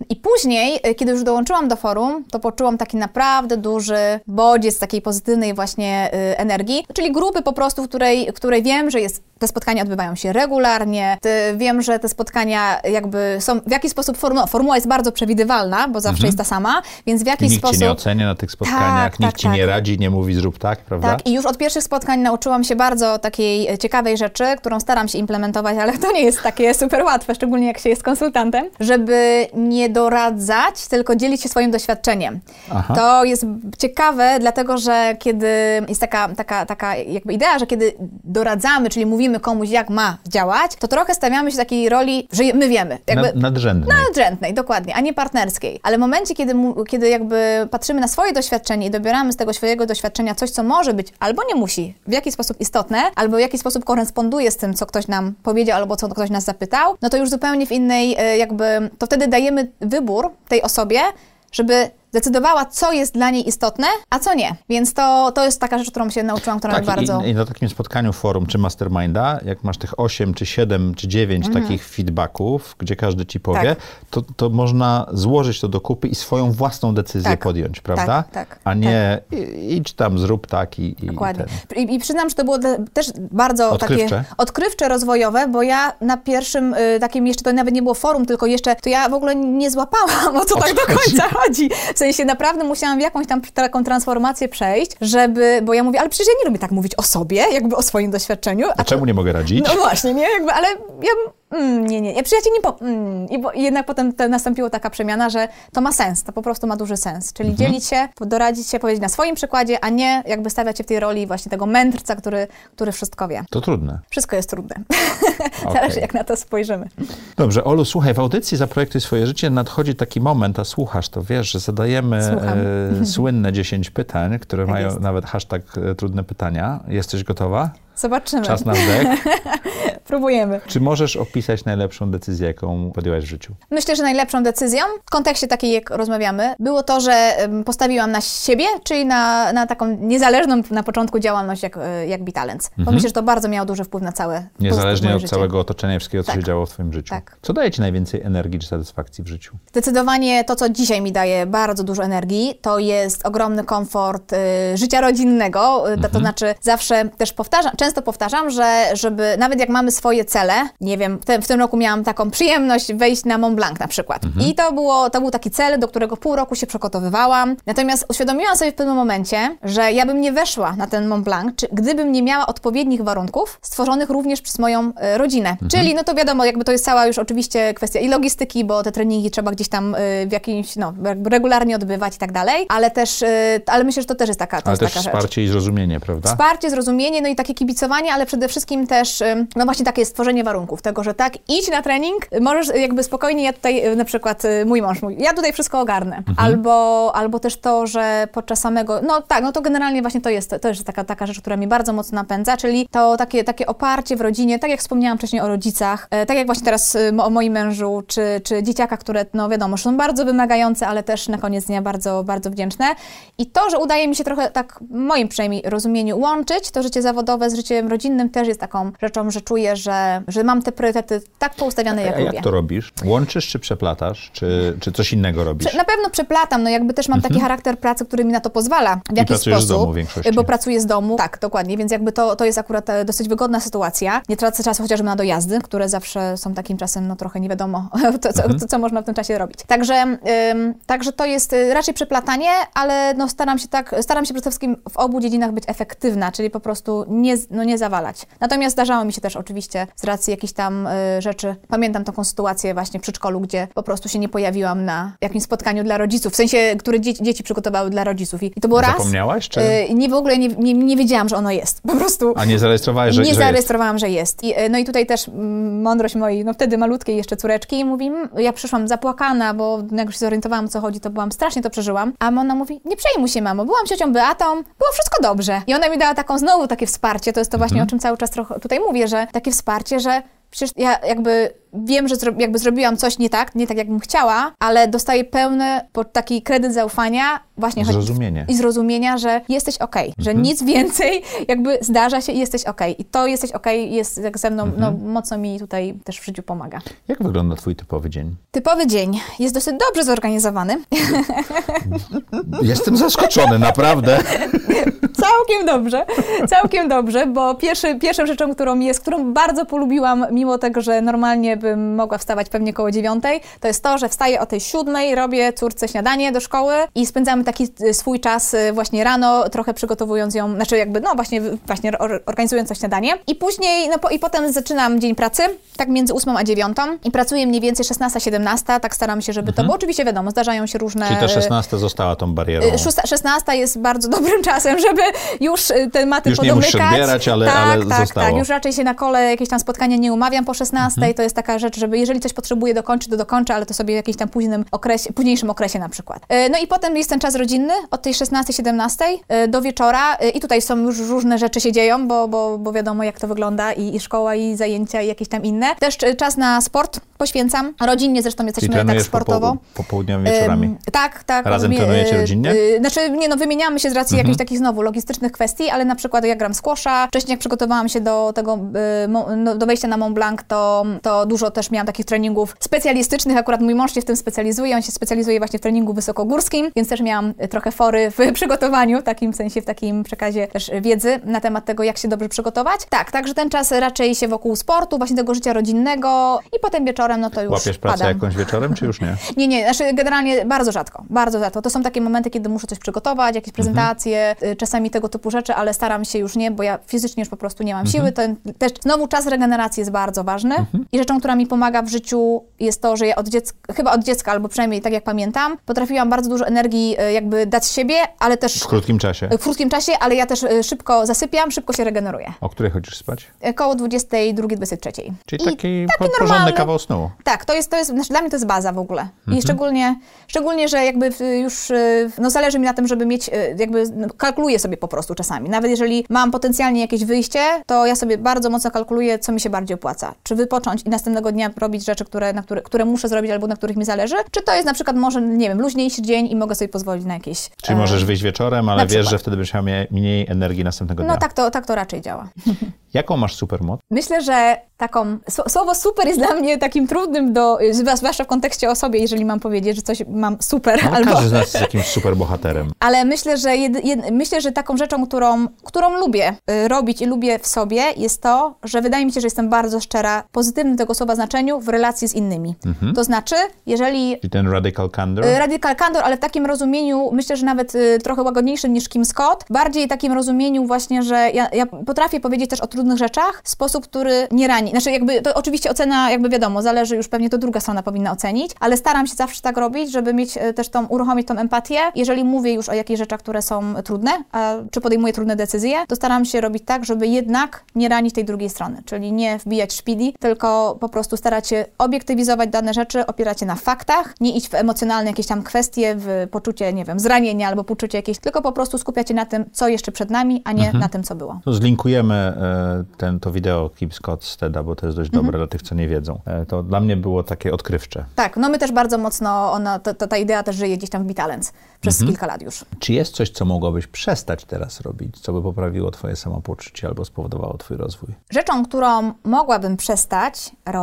I później, y, kiedy już dołączyłam do forum, to poczułam taki naprawdę duży bodziec takiej pozytywnej właśnie y, energii, czyli grupy po prostu, w której, w której wiem, że jest, te spotkania odbywają się regularnie, wiem, że te spotkania jakby są w jakiś sposób, formu, formuła jest bardzo przewidywalna, bo zawsze jest ta sama, więc w jakiś nikt sposób... cię nie ocenia na tych spotkaniach, Tak, nikt tak, ci nie tak. radzi, nie mówi zrób tak, prawda? Tak, i już od pierwszych spotkań nauczyłam się bardzo takiej e, ciekawej rzeczy, którą staram się implementować, ale to nie jest takie super łatwe, szczególnie jak się jest konsultantem, żeby nie doradzać, tylko dzielić się swoim doświadczeniem. Aha. To jest ciekawe, dlatego że kiedy jest taka, taka, taka jakby idea, że kiedy doradzamy, czyli mówimy komuś, jak ma działać, to trochę stawiamy się takiej roli, że my wiemy. Jakby, Nad, nadrzędnej. nadrzędnej, dokładnie, a nie partnerskiej. Ale w momencie, kiedy, kiedy jakby patrzymy na swoje doświadczenie i dobieramy z tego swojego doświadczenia coś, co może być albo nie musi w jakiś sposób istotne, albo w jakiś sposób koresponduje z tym, co ktoś nam powiedział, albo co ktoś nas zapytał, no to już zupełnie w innej e, jakby, to wtedy dajemy wybór tej osobie, żeby decydowała, co jest dla niej istotne, a co nie. Więc to, to jest taka rzecz, którą się nauczyłam, która Tak, mnie bardzo... i, i na takim spotkaniu forum czy masterminda, jak masz tych 8, czy 7, czy 9 takich feedbacków, gdzie każdy ci powie, Mhm. Tak. to, to można złożyć to do kupy i swoją własną decyzję Tak, podjąć, prawda? tak, tak, A nie i- idź tam, zrób tak i, i Dokładnie. ten. I, I przyznam, że to było te- też bardzo Odkrywcze. takie odkrywcze, rozwojowe, bo ja na pierwszym y, takim jeszcze to nawet nie było forum, tylko jeszcze to ja w ogóle nie złapałam, o co tak do końca chodzi. W sensie naprawdę musiałam w jakąś tam taką transformację przejść, żeby, bo ja mówię, ale przecież ja nie lubię tak mówić o sobie, jakby o swoim doświadczeniu. A czemu nie mogę radzić? No właśnie, nie? Jakby, ale ja... Mm, nie, nie, ja przyjaciół nie po... Mm, i, bo, I jednak potem te, nastąpiła taka przemiana, że to ma sens, to po prostu ma duży sens. Czyli Mhm. dzielić się, doradzić się, powiedzieć na swoim przykładzie, a nie jakby stawiać się w tej roli właśnie tego mędrca, który, który wszystko wie. To trudne. Wszystko jest trudne. Okej. Zależy, jak na to spojrzymy. Dobrze, Olu, słuchaj, w audycji Zaprojektuj swoje życie nadchodzi taki moment, a słuchasz, to wiesz, że zadajemy e, słynne 10 pytań, które Tak mają jest. nawet hashtag e, trudne pytania. Jesteś gotowa? Zobaczymy. Czas na wdech. Próbujemy. Czy możesz opisać najlepszą decyzję, jaką podjęłaś w życiu? Myślę, że najlepszą decyzją w kontekście takiej, jak rozmawiamy, było to, że postawiłam na siebie, czyli na, na taką niezależną na początku działalność jak, e, jak Bitalens. Bo myślę, że to bardzo miało duży wpływ na całe Niezależnie od życie. całego otoczenia i wszystkiego, co Tak. się działo w twoim życiu. Tak. Co daje ci najwięcej energii czy satysfakcji w życiu? Zdecydowanie to, co dzisiaj mi daje bardzo dużo energii, to jest ogromny komfort y, życia rodzinnego. Y, to, to znaczy zawsze też powtarzam, często powtarzam, że żeby nawet jak mamy swoje cele, nie wiem, w, tym roku miałam taką przyjemność wejść na Mont Blanc na przykład. I to, było, to był taki cel, do którego pół roku się przygotowywałam. Natomiast uświadomiłam sobie w pewnym momencie, że ja bym nie weszła na ten Mont Blanc, czy, gdybym nie miała odpowiednich warunków stworzonych również przez moją y, rodzinę. Czyli, no to wiadomo, jakby to jest cała już oczywiście kwestia i logistyki, bo te treningi trzeba gdzieś tam y, w jakimś, no, regularnie odbywać i tak dalej, ale też, y, ale myślę, że to też jest taka, to Ale też taka rzecz. wsparcie i zrozumienie, prawda? Wsparcie, zrozumienie, no i takie kibicowanie, ale przede wszystkim też, no właśnie takie stworzenie warunków tego, że tak, idź na trening, możesz jakby spokojnie, ja tutaj y, na przykład y, mój mąż mówi, ja tutaj wszystko ogarnę. Mhm. Albo, albo też to, że podczas samego, no tak, no to generalnie właśnie to jest, to jest taka, taka rzecz, która mnie bardzo mocno napędza, czyli to takie, takie oparcie w rodzinie, tak jak wspomniałam wcześniej o rodzicach, e, tak jak właśnie teraz y, o moim mężu, czy, czy dzieciakach, które, no wiadomo, są bardzo wymagające, ale też na koniec dnia bardzo, bardzo wdzięczne. I to, że udaje mi się trochę tak, w moim przynajmniej rozumieniu, łączyć to życie zawodowe z życiem rodzinnym też jest taką rzeczą, że czuję, że, że mam te priorytety tak poustawione, jak A lubię. jak to robisz? Łączysz czy przeplatasz? Czy, czy coś innego robisz? Prze- Na pewno przeplatam, no jakby też mam taki charakter pracy, który mi na to pozwala w jakiś pracujesz z sposób. domu większości. Bo pracuję z domu, tak, dokładnie, więc jakby to, to jest akurat e, dosyć wygodna sytuacja. Nie tracę czasu chociażby na dojazdy, które zawsze są takim czasem, no trochę nie wiadomo, to, co, to, co można w tym czasie robić. Także, ym, także to jest y, raczej przeplatanie, ale no staram się tak, staram się przede wszystkim w obu dziedzinach być efektywna, czyli po prostu nie, no nie zawalać. Natomiast zdarzało mi się też oczywiście z racji jakichś tam y, rzeczy. Pamiętam taką sytuację właśnie w przedszkolu, gdzie po prostu się nie pojawiłam na jakimś spotkaniu dla rodziców, w sensie, które dzieci, dzieci przygotowały dla rodziców. I, i to było raz. Zapomniałaś, czy? Y, nie w ogóle nie, nie, nie wiedziałam, że ono jest. Po prostu. A nie zarejestrowałeś, że, nie że zarejestrowałam, że jest. I, y, no i tutaj też mm, mądrość mojej, no wtedy malutkiej jeszcze córeczki, mówi, mm, ja przyszłam zapłakana, bo jak już się zorientowałam, o co chodzi, to byłam strasznie to przeżyłam. A ona mówi, nie przejmuj się, mamo, byłam ciocią Beatą, było wszystko dobrze. I ona mi dała taką znowu takie wsparcie, to jest to właśnie, Mhm. o czym cały czas trochę tutaj mówię, że takie wsparcie, że przecież ja jakby wiem, że zro, jakby zrobiłam coś nie tak, nie tak jakbym chciała, ale dostaję pełny taki kredyt zaufania właśnie Zrozumienie. i zrozumienia, że jesteś okej, że Mhm. nic więcej jakby zdarza się i jesteś okej. I to jesteś okej jest jak ze mną, Mhm. no mocno mi tutaj też w życiu pomaga. Jak wygląda twój typowy dzień? Typowy dzień jest dosyć dobrze zorganizowany. Jestem zaskoczony, naprawdę. Całkiem dobrze, całkiem dobrze, bo pierwszy, pierwszą rzeczą, którą jest, którą bardzo polubiłam, mimo tego, że normalnie bym mogła wstawać pewnie koło dziewiątej, to jest to, że wstaję o tej siódmej, robię córce śniadanie do szkoły i spędzamy taki y, swój czas y, właśnie rano, trochę przygotowując ją, znaczy jakby, no właśnie, właśnie or- organizując to śniadanie. I później, no po, i potem zaczynam dzień pracy, tak między ósmą a dziewiątą i pracuję mniej więcej 16-17, tak staram się, żeby to, bo oczywiście wiadomo, zdarzają się różne... Czyli ta y, 16 została tą barierą. Y, szósta- 16 jest bardzo dobrym czasem, żeby już y, tematy Już nie podomykać. musisz odbierać, ale- tak, ale tak, zostało. Tak, już raczej się na kole jakieś tam spotkania nie umawiam po 16. Mhm. To jest taka rzecz, żeby jeżeli coś potrzebuję dokończyć, to dokończę, ale to sobie w jakimś tam późnym okresie, późniejszym okresie na przykład. Y, No i potem jest ten czas rodzinny od tej 16-17 y, do wieczora y, i tutaj są już różne rzeczy się dzieją, bo, bo, bo wiadomo jak to wygląda i, i szkoła, i zajęcia, i jakieś tam inne. Też czas na sport poświęcam. Rodzinnie zresztą jesteśmy tak sportowo. popoł- popołudniowymi wieczorami. Ym, tak, tak. Razem trenujecie rodzinnie? Znaczy, nie no, wymieniamy się z racji Mhm. jakichś takich znowu logistycznych kwestii, ale na przykład ja gram squasha. Wcześniej jak przygotowałam się do tego, no, do wejścia na Mont Blanc, to, to dużo też miałam takich treningów specjalistycznych. Akurat mój mąż się w tym specjalizuje, on się specjalizuje właśnie w treningu wysokogórskim, więc też miałam y, trochę fory w przygotowaniu, w takim sensie, w takim przekazie też wiedzy na temat tego, jak się dobrze przygotować. Tak, także ten czas raczej się wokół sportu, właśnie tego życia rodzinnego i potem wieczorem, no to już Łapiesz pracę padam. jakąś wieczorem, czy już nie? Nie, nie, znaczy generalnie bardzo rzadko, bardzo rzadko. To są takie momenty, kiedy muszę coś przygotować, jakieś prezentacje, y, czasami tego typu rzeczy, ale staram się już nie, bo ja fizycznie już po prostu nie mam siły. To też znowu czas regeneracji jest bardzo ważny i rzeczą, która mi pomaga w życiu jest to, że ja od dziecka, chyba od dziecka, albo przynajmniej tak jak pamiętam, potrafiłam bardzo dużo energii y, jakby dać z siebie, ale też W krótkim czasie. w krótkim czasie, ale ja też y, szybko zasypiam, szybko się regeneruję. O której chodzisz spać? Y, Koło 22-23. Czyli I taki, normalny- porządny kawał snu. tak, to jest, to jest, znaczy dla mnie to jest baza w ogóle. Mhm. I szczególnie, szczególnie, że jakby już, no zależy mi na tym, żeby mieć, jakby no, kalkuluję sobie po prostu czasami. Nawet jeżeli mam potencjalnie jakieś wyjście, to ja sobie bardzo mocno kalkuluję, co mi się bardziej opłaca. Czy wypocząć i następnego dnia robić rzeczy, które, na które, które muszę zrobić albo na których mi zależy, czy to jest na przykład może, nie wiem, luźniejszy dzień i mogę sobie pozwolić na jakieś... Czyli e, możesz wyjść wieczorem, ale wiesz, przykład. że wtedy będziesz miał mniej- energii następnego dnia. No tak to, tak to raczej działa. Jaką masz supermoc? Myślę, że taką, sło- słowo super jest dla mnie takim trudnym do, zwłaszcza w kontekście o sobie, jeżeli mam powiedzieć, że coś mam super, No, albo... Każdy z nas jest jakimś superbohaterem. Ale myślę, że jedy, jed, myślę, że taką rzeczą, którą, którą lubię y, robić i lubię w sobie, jest to, że wydaje mi się, że jestem bardzo szczera, pozytywnym tego słowa znaczeniu, w relacji z innymi. To znaczy, jeżeli Czyli ten radical candor? y, Radical candor, ale w takim rozumieniu, myślę, że nawet y, trochę łagodniejszym niż Kim Scott. Bardziej takim rozumieniu właśnie, że ja, ja potrafię powiedzieć też o trudnych rzeczach w sposób, który nie rani. Znaczy jakby, to oczywiście ocena, jakby wiadomo, zależy już pewnie to druga strona powinna ocenić, ale staram się zawsze tak robić, żeby mieć y, też tą, uruchomić tą empatię. Jeżeli mówię już o jakichś rzeczach, które są trudne, a, czy podejmuję trudne decyzje, to staram się robić tak, żeby jednak nie ranić tej drugiej strony, czyli nie wbijać szpili, tylko po prostu starać się obiektywizować dane rzeczy, opierać się na faktach, nie iść w emocjonalne jakieś tam kwestie, w poczucie, nie wiem, zranienia albo poczucie jakieś, tylko po prostu skupiać się na tym, co jeszcze przed nami, a nie na tym, co było. To zlinkujemy e, ten, to wideo Kim Scott z TEDa, bo to jest dość Mhm. dobre dla tych, co nie wiedzą. E, to dla mnie było takie odkrywcze. Tak, no my też bardzo mocno, ona, ta, ta, ta idea też żyje gdzieś tam w Bitalens przez Mhm. kilka lat już. Czy jest coś, co mogłabyś przestać teraz robić, co by poprawiło twoje samopoczucie albo spowodowało twój rozwój? Rzeczą, którą mogłabym przestać robić,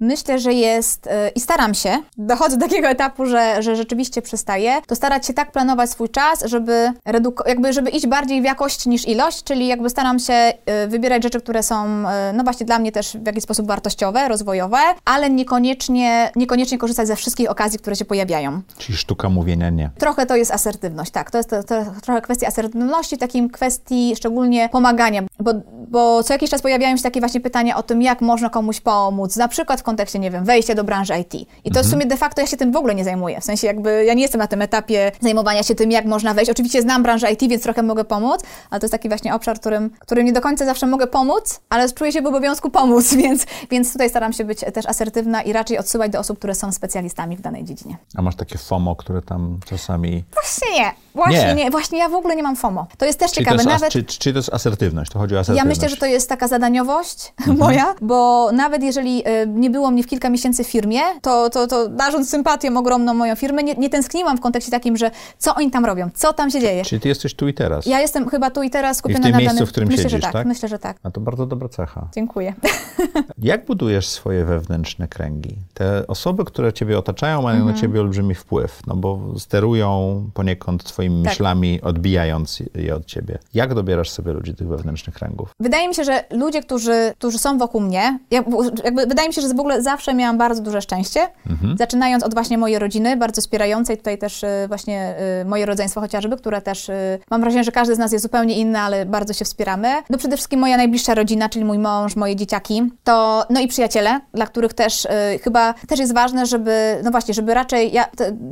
myślę, że jest, yy, i staram się, dochodzę do takiego etapu, że, że rzeczywiście przestaję, to starać się tak planować swój czas, żeby, reduko- jakby, żeby iść bardziej w jakość niż ilość, czyli jakby staram się yy, wybierać rzeczy, które są, yy, no właśnie dla mnie też w jakiś sposób wartościowe, rozwojowe, ale niekoniecznie, niekoniecznie korzystać ze wszystkich okazji, które się pojawiają. Czyli sztuka mówienia nie. Trochę to jest asertywność, tak. To jest to, to trochę kwestia asertywności, takim kwestii szczególnie pomagania. bo, bo co jakiś czas pojawiają się takie właśnie pytania o tym, jak można komuś pomóc, na przykład w kontekście, nie wiem, wejścia do branży IT. I to w sumie de facto ja się tym w ogóle nie zajmuję. W sensie jakby ja nie jestem na tym etapie zajmowania się tym, jak można wejść. Oczywiście znam branżę IT, więc trochę mogę pomóc, ale to jest taki właśnie obszar, którym, którym nie do końca zawsze mogę pomóc, ale czuję się w obowiązku pomóc, więc, więc tutaj staram się być też asertywna i raczej odsyłać do osób, które są specjalistami w danej dziedzinie. A masz takie FOMO, które tam czasami... Właśnie nie. Właśnie Nie. nie. Właśnie ja w ogóle nie mam FOMO. To jest też Czyli ciekawe. to jest, Nawet czy, czy to jest asertywność? To chodzi o ja asertywność. myślę, że to jest taka zadaniowość Mhm. moja, bo nawet jeżeli y, nie było mnie w kilka miesięcy w firmie, to, to, to darząc sympatią ogromną moją firmę, nie, nie tęskniłam w kontekście takim, że co oni tam robią, co tam się dzieje. Czyli ty jesteś tu i teraz. Ja jestem chyba tu i teraz skupiona tym na miejscu, danym... w którym myślę, siedzisz, że tak, tak? Myślę, że tak. A to bardzo dobra cecha. Dziękuję. Jak budujesz swoje wewnętrzne kręgi? Te osoby, które ciebie otaczają, mają Mhm. na ciebie olbrzymi wpływ, no bo sterują poniekąd twoimi Tak. myślami, odbijając je od ciebie. Jak dobierasz sobie ludzi tych wewnętrznych kręgów? Wydaje mi się, że ludzie, którzy, którzy są wokół mnie, ja, jakby wydaje mi się, że w ogóle zawsze miałam bardzo duże szczęście, Mhm. zaczynając od właśnie mojej rodziny, bardzo wspierającej, tutaj też y, właśnie y, moje rodzeństwo chociażby, które też, y, mam wrażenie, że każdy z nas jest zupełnie inny, ale bardzo się wspieramy. No przede wszystkim moja najbliższa rodzina, czyli mój mąż, moje dzieciaki, to, no i przyjaciele, dla których też chyba też jest ważne, żeby, no właśnie, żeby raczej, ja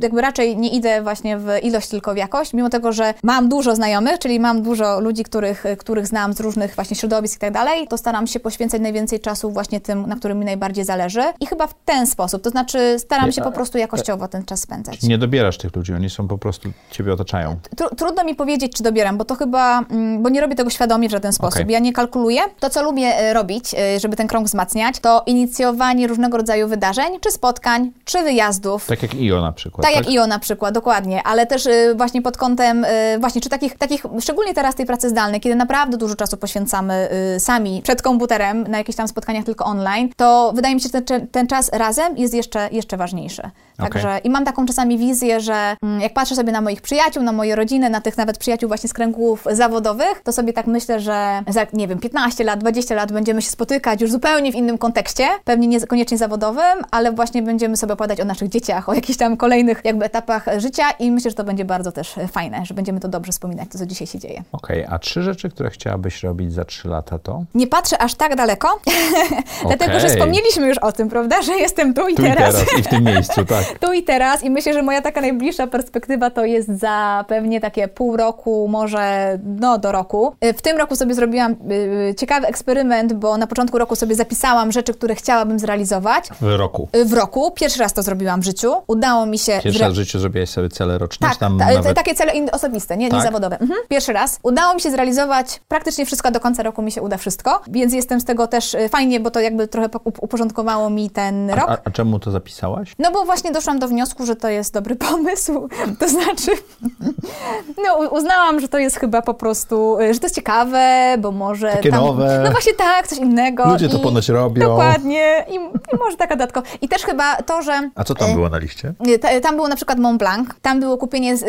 jakby raczej nie idę właśnie w ilość, tylko w jakość, mimo tego, że mam dużo znajomych, czyli mam dużo ludzi, których, których znam z różnych właśnie środowisk i tak dalej, to staram się poświęcać najwięcej czasu właśnie tym, na którym mi najbardziej zależy i chyba w ten sposób, to znaczy staram się po prostu jakościowo ten czas spędzać. Nie dobierasz tych ludzi, oni są po prostu, ciebie otaczają. Tru- trudno mi powiedzieć, czy dobieram, bo to chyba, mm, bo nie robię tego świadomie w żaden sposób. Okej. Ja nie kalkuluję. To, co lubię e, robić, e, żeby ten krąg wzmacniać, to inicjowanie różnego rodzaju wydarzeń, czy spotkań, czy wyjazdów. Tak jak IO na przykład. Tak jak IO na przykład, dokładnie, ale też właśnie pod kątem, y, właśnie czy takich, takich, szczególnie teraz tej pracy zdalnej, kiedy naprawdę dużo czasu poświęcamy y, sami przed komputerem na jakichś tam spotkaniach tylko online, to wydaje mi się, że ten, ten czas razem jest jeszcze, jeszcze ważniejszy. Także i mam taką czasami wizję, że mm, jak patrzę sobie na moich przyjaciół, na moje rodziny, na tych nawet przyjaciół właśnie z kręgów zawodowych, to sobie tak myślę, że za, nie wiem, 15 lat, 20 lat będziemy się spotykać już zupełnie w innym kontekście, pewnie niekoniecznie zawodowym, ale właśnie będziemy sobie opowiadać o naszych dzieciach, o jakichś tam kolejnych jakby etapach życia i myślę, że to będzie bardzo też fajne, że będziemy to dobrze wspominać, to co dzisiaj się dzieje. Okej, a trzy rzeczy, które chciałabyś robić za trzy lata to? Nie patrzę aż tak daleko, dlatego że wspomnieliśmy już o tym, prawda, że jestem tu i Tu i teraz. teraz i w tym miejscu, tak. Tu i teraz i myślę, że moja taka najbliższa perspektywa to jest za pewnie takie pół roku, może no do roku. Y, W tym roku sobie zrobiłam y, ciekawy eksperyment, bo na początku roku sobie zapisałam rzeczy, które chciałabym zrealizować. W roku. Y, W roku. Pierwszy raz to zrobiłam w życiu. Udało mi się... Pierwszy raz w życiu zrobiłeś sobie cele roczne, tak, tam ta, nawet... takie cele in- osobiste, nie, nie Tak? zawodowe. Mhm. Pierwszy raz. Udało mi się zrealizować praktycznie wszystko, a do końca roku mi się uda wszystko, więc jestem z tego też y, fajnie, bo to jakby trochę po- up- uporządkowało mi ten rok. A, a czemu to zapisałaś? No bo właśnie doszłam do wniosku, że to jest dobry pomysł. To znaczy, no uznałam, że to jest chyba po prostu, y, że to jest ciekawe, bo może Takie tam, nowe. No właśnie tak, coś innego. Ludzie to ponoć robią. Dokładnie. I, I może taka dodatkowa. I też chyba to, że... A co tam y, było na liście? Ta- Tam było na przykład Mont Blanc, tam było kupienie, z-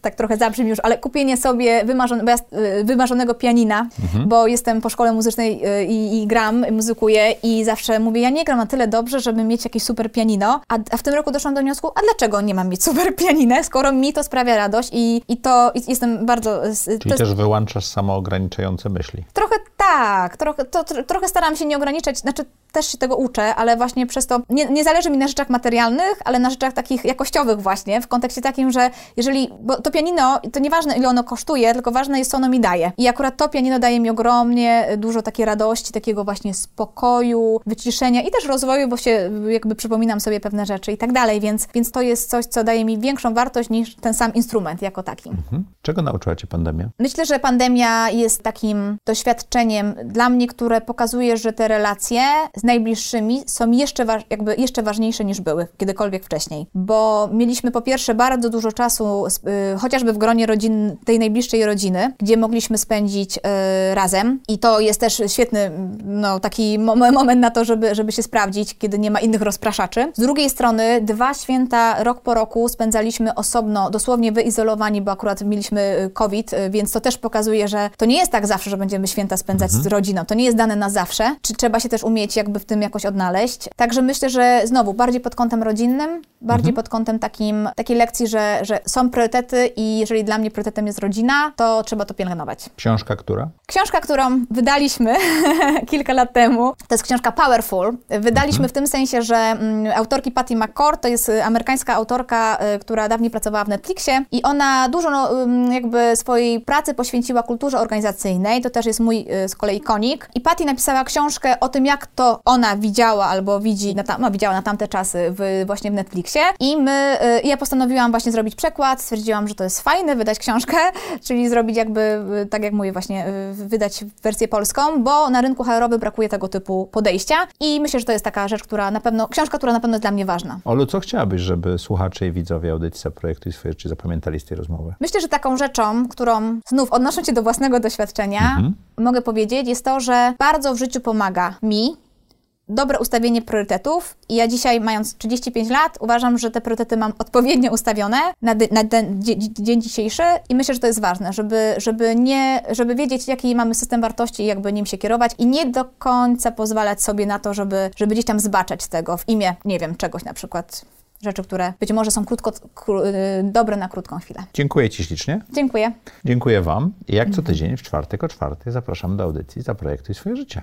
tak trochę zabrzmi już, ale kupienie sobie ja, y, wymarzonego pianina, Mhm. bo jestem po szkole muzycznej y, i, i gram, i muzykuję i zawsze mówię, ja nie gram na tyle dobrze, żeby mieć jakieś super pianino, a, a w tym roku doszłam do wniosku, a dlaczego nie mam mieć super pianinę, skoro mi to sprawia radość i, i to i jestem bardzo... y, To Czyli też wyłączasz samoograniczające myśli. Trochę tak, trochę, to, tro- trochę staram się nie ograniczać, znaczy też się tego uczę, ale właśnie przez to nie, nie zależy mi na rzeczach materialnych, ale na rzeczach takich jakościowych właśnie, w kontekście takim, że jeżeli, bo to pianino, to nieważne ile ono kosztuje, tylko ważne jest co ono mi daje. I akurat to pianino daje mi ogromnie dużo takiej radości, takiego właśnie spokoju, wyciszenia i też rozwoju, bo się jakby przypominam sobie pewne rzeczy i tak dalej, więc, więc to jest coś, co daje mi większą wartość niż ten sam instrument jako taki. Mhm. Czego nauczyła cię pandemia? Myślę, że pandemia jest takim doświadczeniem dla mnie, które pokazuje, że te relacje z najbliższymi są jeszcze, waż, jakby jeszcze ważniejsze niż były kiedykolwiek wcześniej. Bo mieliśmy po pierwsze bardzo dużo czasu, y, chociażby w gronie rodzin, tej najbliższej rodziny, gdzie mogliśmy spędzić y, razem. I to jest też świetny no, taki mo- moment na to, żeby, żeby się sprawdzić, kiedy nie ma innych rozpraszaczy. Z drugiej strony, dwa święta rok po roku spędzaliśmy osobno, dosłownie wyizolowani, bo akurat mieliśmy y, COVID, y, więc to też pokazuje, że to nie jest tak zawsze, że będziemy święta spędzać z rodziną. To nie jest dane na zawsze. Czy trzeba się też umieć jakby jakby w tym jakoś odnaleźć. Także myślę, że znowu bardziej pod kątem rodzinnym, bardziej pod kątem takim, takiej lekcji, że, że są priorytety i jeżeli dla mnie priorytetem jest rodzina, to trzeba to pielęgnować. Książka, która? Książka, którą wydaliśmy kilka lat temu, to jest książka Powerful. Wydaliśmy w tym sensie, że mm, autorki Patty McCord to jest y, amerykańska autorka, y, która dawniej pracowała w Netflixie i ona dużo no, jakby swojej pracy poświęciła kulturze organizacyjnej. To też jest mój y, z kolei konik. I Patty napisała książkę o tym, jak to ona widziała albo widzi, na tam, no, widziała na tamte czasy w, właśnie w Netflixie. I my, y, ja postanowiłam właśnie zrobić przekład. Stwierdziłam, że to jest fajne, wydać książkę, czyli zrobić jakby, y, tak jak mówię, właśnie y, wydać wersję polską, bo na rynku HR-owym brakuje tego typu podejścia. I myślę, że to jest taka rzecz, która na pewno, książka, która na pewno jest dla mnie ważna. Olu, co chciałabyś, żeby słuchacze i widzowie audycji projektu i swoje, czy zapamiętali z tej rozmowy? Myślę, że taką rzeczą, którą znów odnosząc się do własnego doświadczenia, mogę powiedzieć, jest to, że bardzo w życiu pomaga mi dobre ustawienie priorytetów. I ja dzisiaj, mając 35 lat, uważam, że te priorytety mam odpowiednio ustawione na, na ten dzie- dzień dzisiejszy i myślę, że to jest ważne, żeby, żeby, nie, żeby wiedzieć, jaki mamy system wartości i jakby nim się kierować i nie do końca pozwalać sobie na to, żeby, żeby gdzieś tam zbaczać z tego w imię, nie wiem, czegoś na przykład. Rzeczy, które być może są krótko, kró- y, dobre na krótką chwilę. Dziękuję Ci ślicznie. Dziękuję. Dziękuję Wam. I jak co tydzień w czwartek o czwartej zapraszam do audycji Zaprojektuj swoje życie.